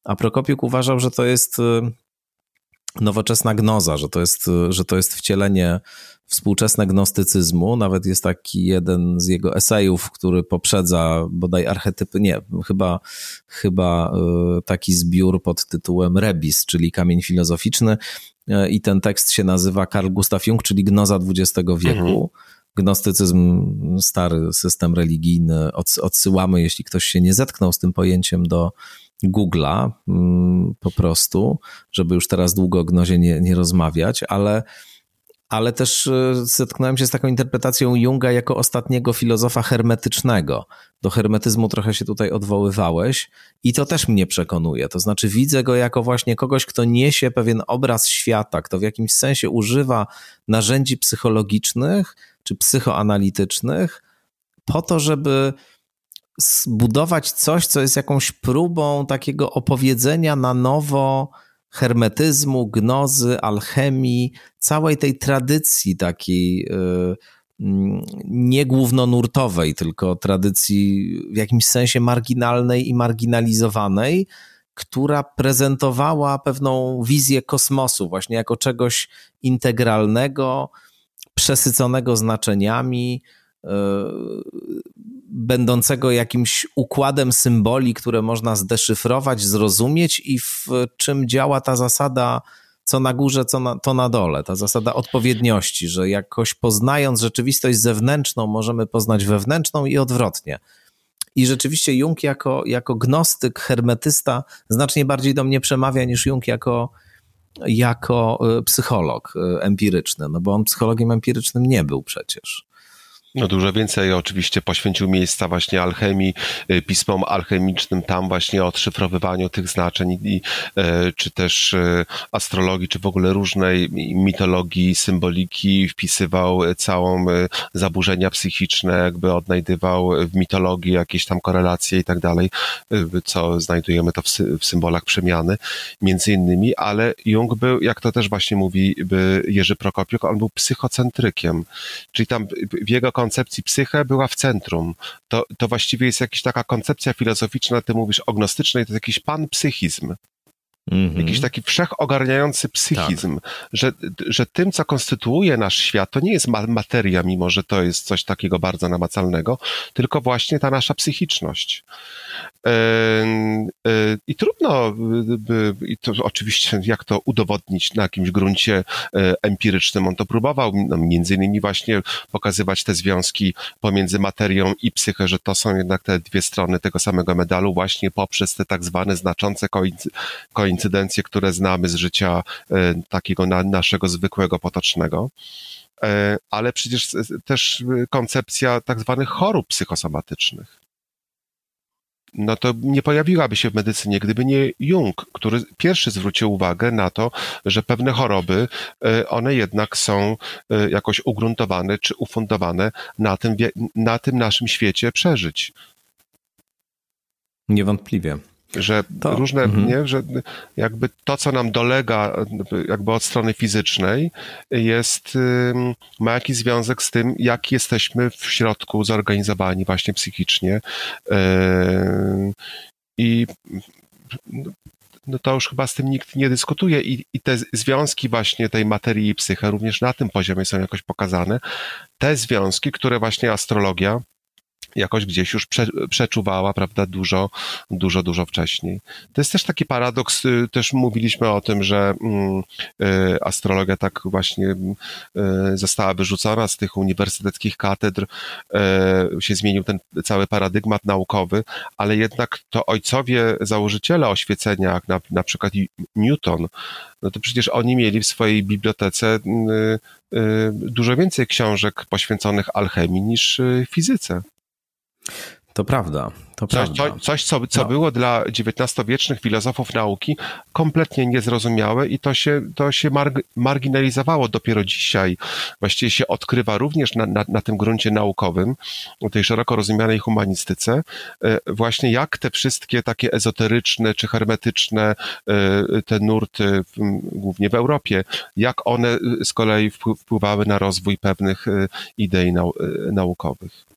A Prokopiuk uważał, że to jest y, nowoczesna gnoza, że to jest, y, że to jest wcielenie współczesne gnostycyzmu. Nawet jest taki jeden z jego esejów, który poprzedza bodaj archetypy, nie, chyba, chyba y, taki zbiór pod tytułem Rebis, czyli kamień filozoficzny. I ten tekst się nazywa Karl Gustav Jung, czyli gnoza XX wieku. Mhm. Gnostycyzm, stary system religijny, odsyłamy, jeśli ktoś się nie zetknął z tym pojęciem, do Google'a mm, po prostu, żeby już teraz długo o gnozie nie, nie rozmawiać, ale, ale też e, zetknąłem się z taką interpretacją Junga jako ostatniego filozofa hermetycznego. Do hermetyzmu trochę się tutaj odwoływałeś i to też mnie przekonuje. To znaczy widzę go jako właśnie kogoś, kto niesie pewien obraz świata, kto w jakimś sensie używa narzędzi psychologicznych czy psychoanalitycznych po to, żeby zbudować coś, co jest jakąś próbą takiego opowiedzenia na nowo hermetyzmu, gnozy, alchemii, całej tej tradycji takiej yy, nie głównonurtowej, tylko tradycji w jakimś sensie marginalnej i marginalizowanej, która prezentowała pewną wizję kosmosu, właśnie jako czegoś integralnego, przesyconego znaczeniami, yy, będącego jakimś układem symboli, które można zdeszyfrować, zrozumieć i w czym działa ta zasada co na górze, co na, to na dole, ta zasada odpowiedniości, że jakoś poznając rzeczywistość zewnętrzną, możemy poznać wewnętrzną i odwrotnie. I rzeczywiście Jung jako, jako gnostyk, hermetysta znacznie bardziej do mnie przemawia niż Jung jako, jako e, psycholog e, empiryczny, no bo on psychologiem empirycznym nie był przecież. No dużo więcej. Oczywiście poświęcił miejsca właśnie alchemii, y, pismom alchemicznym, tam właśnie odszyfrowywaniu tych znaczeń i, e, czy też e, astrologii, czy w ogóle różnej mitologii, symboliki, wpisywał całą e, zaburzenia psychiczne, jakby odnajdywał w mitologii jakieś tam korelacje i tak dalej, co znajdujemy to w, w symbolach przemiany, między innymi, ale Jung był, jak to też właśnie mówi Jerzy Prokopiuk, on był psychocentrykiem, czyli tam w jego koncepcji psychę była w centrum. To, to właściwie jest jakaś taka koncepcja filozoficzna, ty mówisz ognostycznej, to jest jakiś panpsychizm. Mm-hmm. Jakiś taki wszechogarniający psychizm, tak. że, że tym, co konstytuuje nasz świat, to nie jest materia, mimo że to jest coś takiego bardzo namacalnego, tylko właśnie ta nasza psychiczność. E, I trudno, i to oczywiście, jak to udowodnić na jakimś gruncie empirycznym. On to próbował, no, między innymi właśnie pokazywać te związki pomiędzy materią i psychę, że to są jednak te dwie strony tego samego medalu, właśnie poprzez te tak zwane znaczące koincydencje, które znamy z życia e, takiego na, naszego zwykłego, potocznego. ale przecież też koncepcja tak zwanych chorób psychosomatycznych no to nie pojawiłaby się w medycynie, gdyby nie Jung, który pierwszy zwrócił uwagę na to, że pewne choroby, e, one jednak są e, jakoś ugruntowane czy ufundowane na tym, na tym naszym świecie przeżyć. Niewątpliwie że to, różne, -hmm. nie, że jakby to, co nam dolega jakby od strony fizycznej, jest, ma jakiś związek z tym, jak jesteśmy w środku zorganizowani właśnie psychicznie. I no to już chyba z tym nikt nie dyskutuje i, i te związki właśnie tej materii i psyche również na tym poziomie są jakoś pokazane. Te związki, które właśnie astrologia jakoś gdzieś już prze, przeczuwała, prawda, dużo, dużo, dużo wcześniej. To jest też taki paradoks, y, też mówiliśmy o tym, że mm, y, astrologia tak właśnie y, została wyrzucona z tych uniwersyteckich katedr, się zmienił ten cały paradygmat naukowy, ale jednak to ojcowie założyciele oświecenia, jak na, na przykład Newton, no to przecież oni mieli w swojej bibliotece dużo więcej książek poświęconych alchemii niż fizyce. To prawda. To coś, prawda. coś, co, co no. było dla XIX-wiecznych filozofów nauki kompletnie niezrozumiałe i to się, to się marg marginalizowało dopiero dzisiaj. Właściwie się odkrywa również na, na, na tym gruncie naukowym, tej szeroko rozumianej humanistyce, e, właśnie jak te wszystkie takie ezoteryczne czy hermetyczne e, te nurty, głównie w Europie, jak one z kolei wpływały na rozwój pewnych e, idei nau naukowych.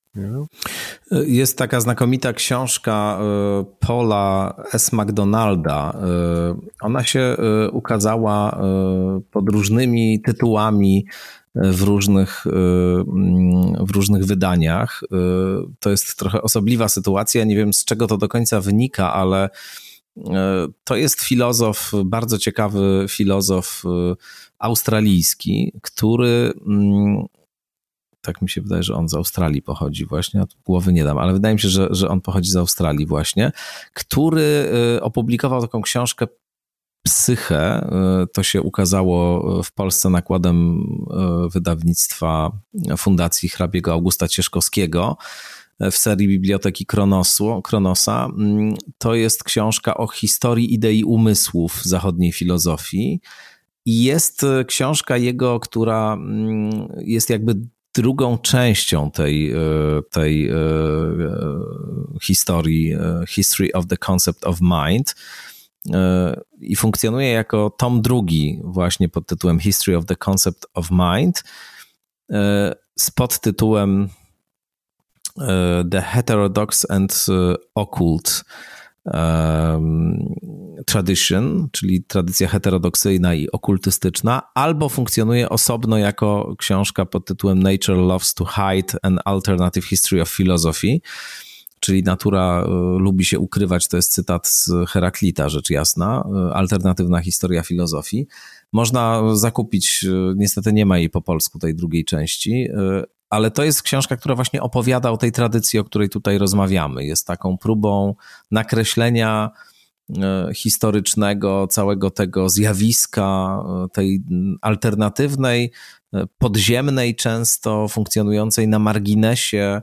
Jest taka znakomita książka e, Paula S. McDonalda. E, ona się e, ukazała pod różnymi tytułami w różnych, w różnych wydaniach. To jest trochę osobliwa sytuacja. Nie wiem, z czego to do końca wynika, ale to jest filozof, bardzo ciekawy filozof australijski, który tak mi się wydaje, że on z Australii pochodzi właśnie, głowy nie dam, ale wydaje mi się, że, że on pochodzi z Australii właśnie, który y, opublikował taką książkę Psychę. Y, to się ukazało w Polsce nakładem y, wydawnictwa Fundacji Hrabiego Augusta Cieszkowskiego w serii Biblioteki Kronosu, Kronosa. To jest książka o historii idei umysłów zachodniej filozofii. I jest książka jego, która mm, jest jakby drugą częścią tej, e, tej e, e, historii, History of the Concept of Mind i funkcjonuje jako tom drugi właśnie pod tytułem History of the Concept of Mind z podtytułem The Heterodox and Occult tradition, czyli tradycja heterodoksyjna i okultystyczna, albo funkcjonuje osobno jako książka pod tytułem Nature Loves to Hide an Alternative History of Philosophy, czyli natura e, lubi się ukrywać, to jest cytat z Heraklita, rzecz jasna, e, alternatywna historia filozofii. Można zakupić, e, niestety nie ma jej po polsku tej drugiej części, ale to jest książka, która właśnie opowiada o tej tradycji, o której tutaj rozmawiamy. Jest taką próbą nakreślenia e, historycznego całego tego zjawiska, e, tej alternatywnej, e, podziemnej, często funkcjonującej na marginesie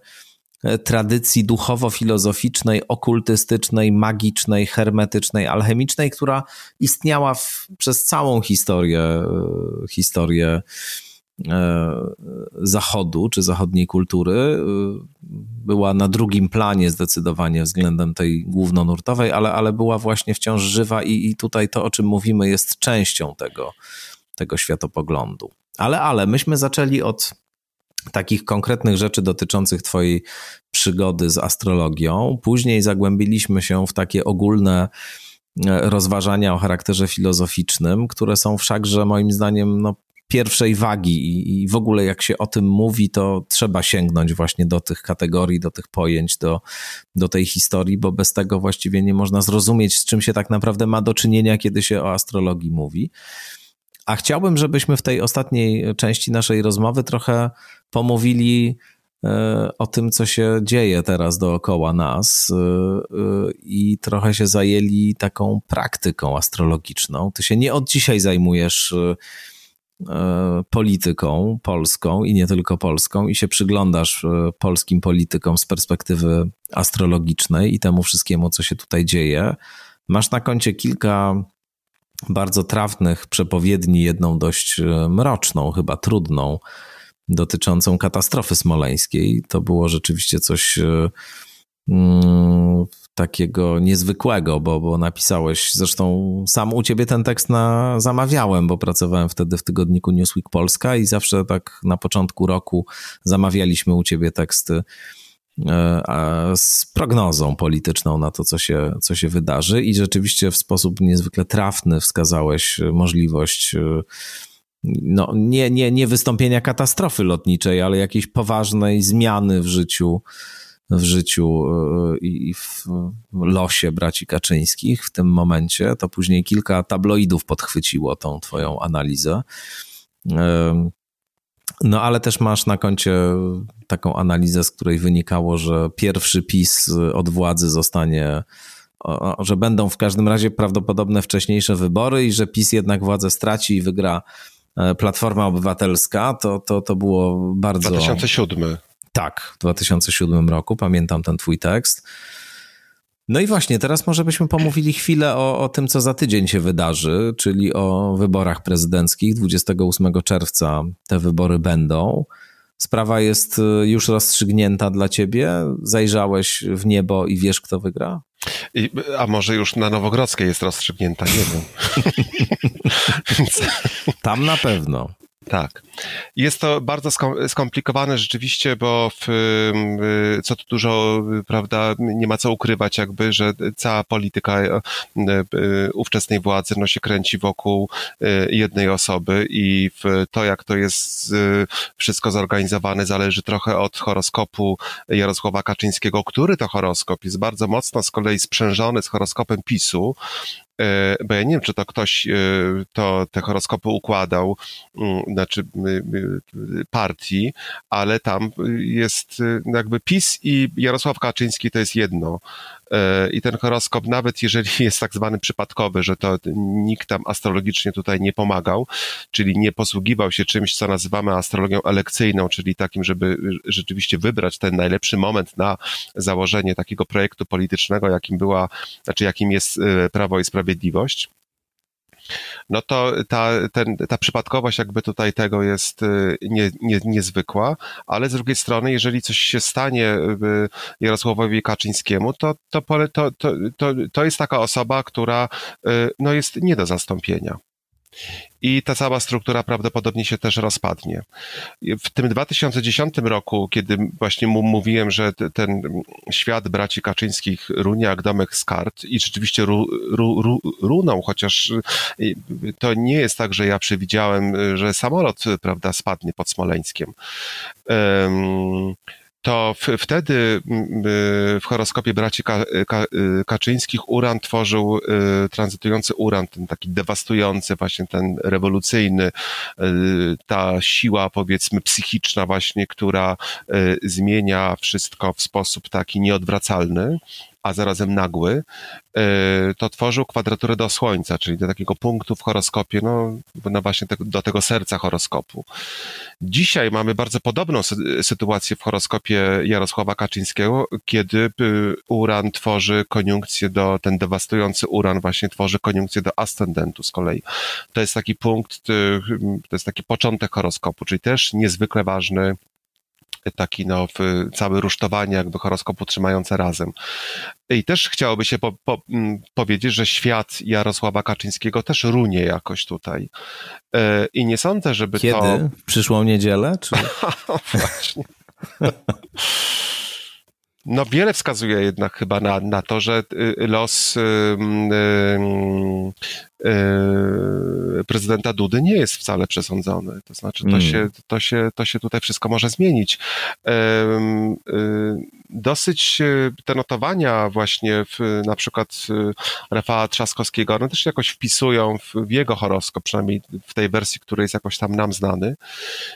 tradycji duchowo-filozoficznej, okultystycznej, magicznej, hermetycznej, alchemicznej, która istniała w, przez całą historię, historię zachodu czy zachodniej kultury e, była na drugim planie zdecydowanie względem tej głównonurtowej, ale, ale była właśnie wciąż żywa i, i tutaj to, o czym mówimy, jest częścią tego, tego światopoglądu. Ale, ale myśmy zaczęli od takich konkretnych rzeczy dotyczących Twojej przygody z astrologią. Później zagłębiliśmy się w takie ogólne e, rozważania o charakterze filozoficznym, które są wszakże moim zdaniem no, pierwszej wagi i, i w ogóle jak się o tym mówi, to trzeba sięgnąć właśnie do tych kategorii, do tych pojęć, do, do tej historii, bo bez tego właściwie nie można zrozumieć, z czym się tak naprawdę ma do czynienia, kiedy się o astrologii mówi. A chciałbym, żebyśmy w tej ostatniej części naszej rozmowy trochę pomówili e, o tym, co się dzieje teraz dookoła nas e, e, i trochę się zajęli taką praktyką astrologiczną. Ty się nie od dzisiaj zajmujesz polityką polską i nie tylko polską, i się przyglądasz polskim politykom z perspektywy astrologicznej i temu wszystkiemu, co się tutaj dzieje, masz na koncie kilka bardzo trafnych przepowiedni, jedną dość mroczną, chyba trudną, dotyczącą katastrofy smoleńskiej. To było rzeczywiście coś mm, takiego niezwykłego, bo, bo napisałeś, zresztą sam u ciebie ten tekst na, zamawiałem, bo pracowałem wtedy w tygodniku Newsweek Polska i zawsze tak na początku roku zamawialiśmy u ciebie teksty e, z prognozą polityczną na to, co się, co się wydarzy. I rzeczywiście w sposób niezwykle trafny wskazałeś możliwość e, no, nie, nie, nie wystąpienia katastrofy lotniczej, ale jakiejś poważnej zmiany w życiu w życiu e, i w losie braci Kaczyńskich w tym momencie. To później kilka tabloidów podchwyciło tą twoją analizę. No ale też masz na koncie taką analizę, z której wynikało, że pierwszy PiS od władzy zostanie, że będą w każdym razie prawdopodobne wcześniejsze wybory i że PiS jednak władzę straci i wygra e, Platforma Obywatelska. To, to, to było bardzo. 2007. Tak, w 2007 roku, pamiętam ten twój tekst. No i właśnie, teraz może byśmy pomówili chwilę o, o tym, co za tydzień się wydarzy, czyli o wyborach prezydenckich. 28 czerwca te wybory będą. Sprawa jest y, już rozstrzygnięta dla ciebie? Zajrzałeś w niebo i wiesz, kto wygra? I, a może już na Nowogrodzkiej jest rozstrzygnięta, nie wiem. <laughs> Tam na pewno. Tak. Jest to bardzo skomplikowane rzeczywiście, bo w, co tu dużo, prawda, nie ma co ukrywać jakby, że cała polityka e, ówczesnej władzy no, się kręci wokół jednej osoby i to, jak to jest wszystko zorganizowane, zależy trochę od horoskopu Jarosława Kaczyńskiego, który to horoskop jest bardzo mocno z kolei sprzężony z horoskopem PiSu, bo ja nie wiem, czy to ktoś e, to te horoskopy układał, mm, znaczy partii, ale tam jest e, jakby PiS i Jarosław Kaczyński to jest jedno. I ten horoskop, nawet jeżeli <laughs> jest tak zwany przypadkowy, że to nikt tam astrologicznie tutaj nie pomagał, czyli nie posługiwał się czymś, co nazywamy astrologią elekcyjną, czyli takim, żeby rzeczywiście wybrać ten najlepszy moment na założenie takiego projektu politycznego, jakim była, znaczy jakim jest Prawo i Sprawiedliwość no to ta, ten, ta przypadkowość jakby tutaj tego jest nie, nie, niezwykła, ale z drugiej strony, jeżeli coś się stanie Jarosławowi Kaczyńskiemu, to, to, to, to, to jest taka osoba, która no jest nie do zastąpienia i ta cała struktura prawdopodobnie się też rozpadnie. W tym 2010 roku, kiedy właśnie mówiłem, że ten świat braci Kaczyńskich runie jak domek z kart i rzeczywiście ru, ru, ru, runął, chociaż y, to nie jest tak, że ja przewidziałem, że samolot prawda, spadnie pod Smoleńskiem. Um, to w, wtedy w horoskopie braci Ka, Ka, Kaczyńskich Uran tworzył y, tranzytujący Uran, ten taki dewastujący, właśnie ten rewolucyjny, y, ta siła powiedzmy psychiczna właśnie, która y, zmienia wszystko w sposób taki nieodwracalny a zarazem nagły, e, to tworzył kwadraturę do Słońca, czyli do takiego punktu w horoskopie, no, no właśnie do tego serca horoskopu. Dzisiaj mamy bardzo podobną sytuację w horoskopie Jarosława Kaczyńskiego, kiedy e, Uran tworzy koniunkcję do, ten dewastujący Uran właśnie tworzy koniunkcję do ascendentu z kolei. To jest taki punkt, e, to jest taki początek horoskopu, czyli też niezwykle ważny taki no, cały rusztowanie jakby horoskopu trzymające razem. I też chciałoby się po, po, mm, powiedzieć, że świat Jarosława Kaczyńskiego też runie jakoś tutaj. E, I nie sądzę, żeby Kiedy? to... W przyszłą niedzielę? Czy... <laughs> Właśnie. No wiele wskazuje jednak chyba na, na to, że y, los y, y, prezydenta Dudy nie jest wcale przesądzony. To znaczy to, mm. się, to, się, to się tutaj wszystko może zmienić. Dosyć te notowania właśnie w, na przykład Rafała Trzaskowskiego, one też się jakoś wpisują w, w jego horoskop, przynajmniej w tej wersji, który jest jakoś tam nam znany,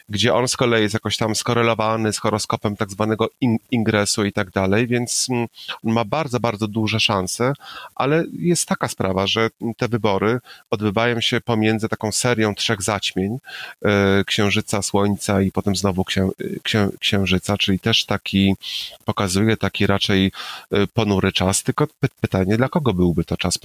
gdzie on z kolei jest jakoś tam skorelowany z horoskopem tak zwanego in, ingresu i tak dalej, więc mm, ma bardzo, bardzo duże szanse, ale jest taka sprawa, że te wybory odbywają się pomiędzy taką serią trzech zaćmień, e, księżyca, słońca i potem znowu księ, księ, księżyca, czyli też taki pokazuje taki raczej e, ponury czas, tylko pytanie, dla kogo byłby to czas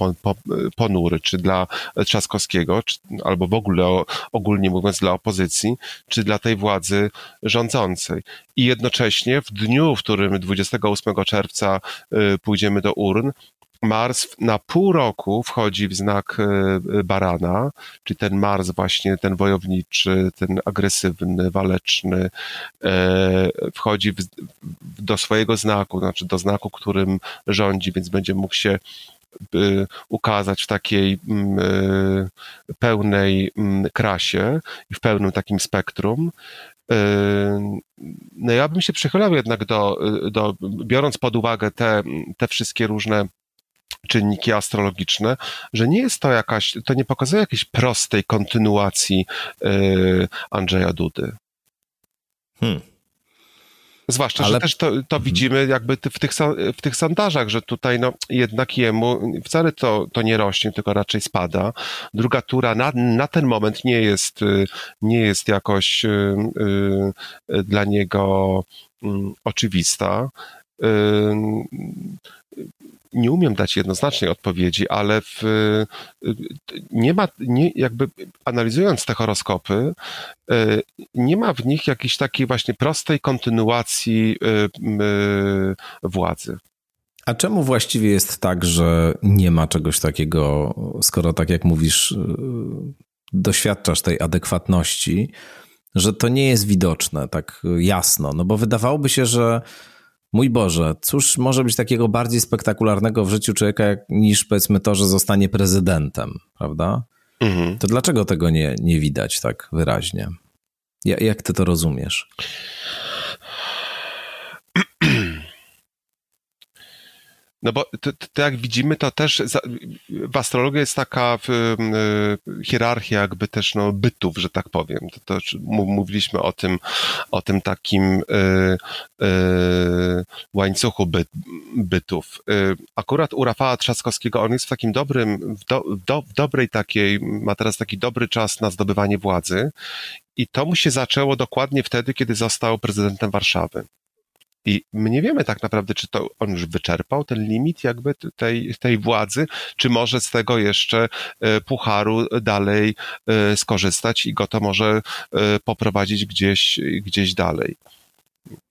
ponury, czy dla Trzaskowskiego, czy, albo w ogóle ogólnie mówiąc dla opozycji, czy dla tej władzy rządzącej. I jednocześnie w dniu, w którym 28 czerwca y, pójdziemy do urn, Mars na pół roku wchodzi w znak y, barana, czyli ten Mars właśnie, ten wojowniczy, ten agresywny, waleczny, e, wchodzi w, do swojego znaku, znaczy do znaku, którym rządzi, więc będzie mógł się ukazać w takiej mm, e, pełnej mm, krasie i w pełnym takim spektrum. E, no ja bym się przychylał jednak do, do biorąc pod uwagę te, te wszystkie różne czynniki astrologiczne, że nie jest to jakaś, to nie pokazuje jakiejś prostej kontynuacji e, Andrzeja Dudy. Hmm. Zwłaszcza, Ale... że też to, to mhm. widzimy jakby w tych, w tych sondażach, że tutaj no, jednak jemu wcale to, to nie rośnie, tylko raczej spada. Druga tura na, na ten moment nie jest, nie jest jakoś y, y, dla niego y, oczywista. Y, nie umiem dać jednoznacznej odpowiedzi, ale w, nie ma, nie, jakby analizując te horoskopy, e, nie ma w nich jakiejś takiej właśnie prostej kontynuacji e, władzy. A czemu właściwie jest tak, że nie ma czegoś takiego, skoro tak jak mówisz, doświadczasz tej adekwatności, że to nie jest widoczne tak jasno? No bo wydawałoby się, że Mój Boże, cóż może być takiego bardziej spektakularnego w życiu człowieka niż powiedzmy to, że zostanie prezydentem, prawda? Mhm. To dlaczego tego nie, nie widać tak wyraźnie? Ja, jak ty to rozumiesz? No bo to, to, jak widzimy, to też za, w astrologii jest taka w, y, hierarchia jakby też no, bytów, że tak powiem. To, to mówiliśmy o tym, o tym takim y, y, łańcuchu by, bytów. Y, akurat u Rafała Trzaskowskiego on jest w takim dobrym, w, do, do, w dobrej takiej, ma teraz taki dobry czas na zdobywanie władzy i to mu się zaczęło dokładnie wtedy, kiedy został prezydentem Warszawy. I my nie wiemy tak naprawdę, czy to on już wyczerpał ten limit jakby tej, tej władzy, czy może z tego jeszcze e, pucharu dalej e, skorzystać i go to może e, poprowadzić gdzieś, gdzieś dalej.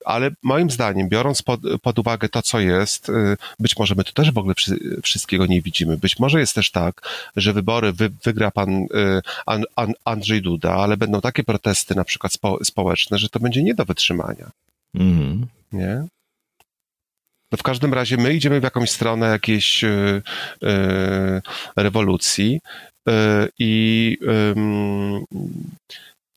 Ale moim zdaniem, biorąc pod, pod, uwagę to, co jest, być może my tu też w ogóle wszystkiego nie widzimy. Być może jest też tak, że wybory wy, wygra pan Andrzej Duda, ale będą takie protesty na przykład spo, społeczne, że to będzie nie do wytrzymania. Mm nie? No w każdym razie my idziemy w jakąś stronę jakiejś yy, yy, rewolucji yy, i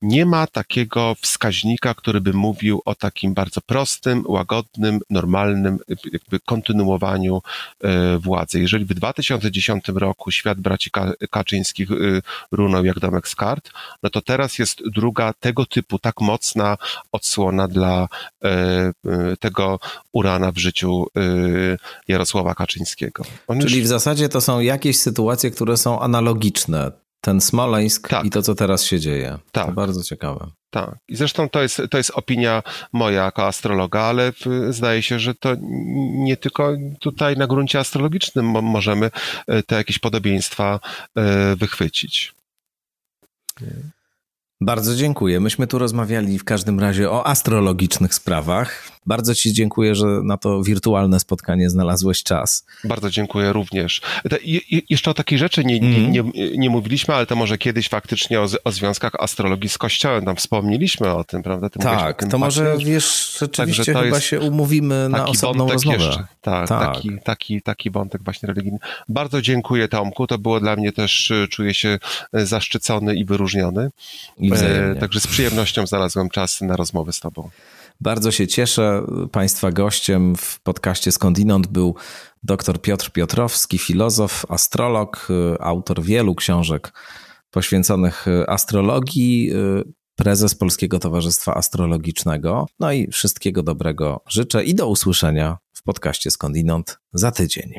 nie ma takiego wskaźnika, który by mówił o takim bardzo prostym, łagodnym, normalnym jakby kontynuowaniu e, władzy. Jeżeli w 2010 roku świat braci Kaczyńskich e, runął jak domek z kart, no to teraz jest druga tego typu tak mocna odsłona dla e, tego urana w życiu Jarosława Kaczyńskiego. On Czyli już... w zasadzie to są jakieś sytuacje, które są analogiczne ten Smoleńsk tak. i to, co teraz się dzieje. Tak. To bardzo ciekawe. Tak. I zresztą to jest, to jest opinia moja jako astrologa, ale zdaje się, że to nie tylko tutaj na gruncie astrologicznym możemy e, te jakieś podobieństwa e, wychwycić. Bardzo dziękuję. Myśmy tu rozmawiali w każdym razie o astrologicznych sprawach. Bardzo Ci dziękuję, że na to wirtualne spotkanie znalazłeś czas. Bardzo dziękuję również. jeszcze o takiej rzeczy nie, nie, mhm. nie, nie, mówiliśmy, ale to może kiedyś faktycznie o, o związkach astrologii z Kościołem. Tam wspomnieliśmy o tym, prawda? Ty tak, to może wiesz, rzeczywiście to chyba się umówimy na osobną rozmowę. Jeszcze. Tak, tak. Taki, taki, taki wątek właśnie religijny. Bardzo dziękuję Tomku. To było dla mnie też, y, czuję się y, zaszczycony i wyróżniony. I e, Także z przyjemnością znalazłem czas na rozmowę z Tobą. Bardzo się cieszę. Państwa gościem w podcaście Skądinąd był dr Piotr Piotrowski, filozof, astrolog, autor wielu książek poświęconych astrologii, prezes Polskiego Towarzystwa Astrologicznego. No i wszystkiego dobrego życzę i do usłyszenia w podcaście Skądinąd za tydzień.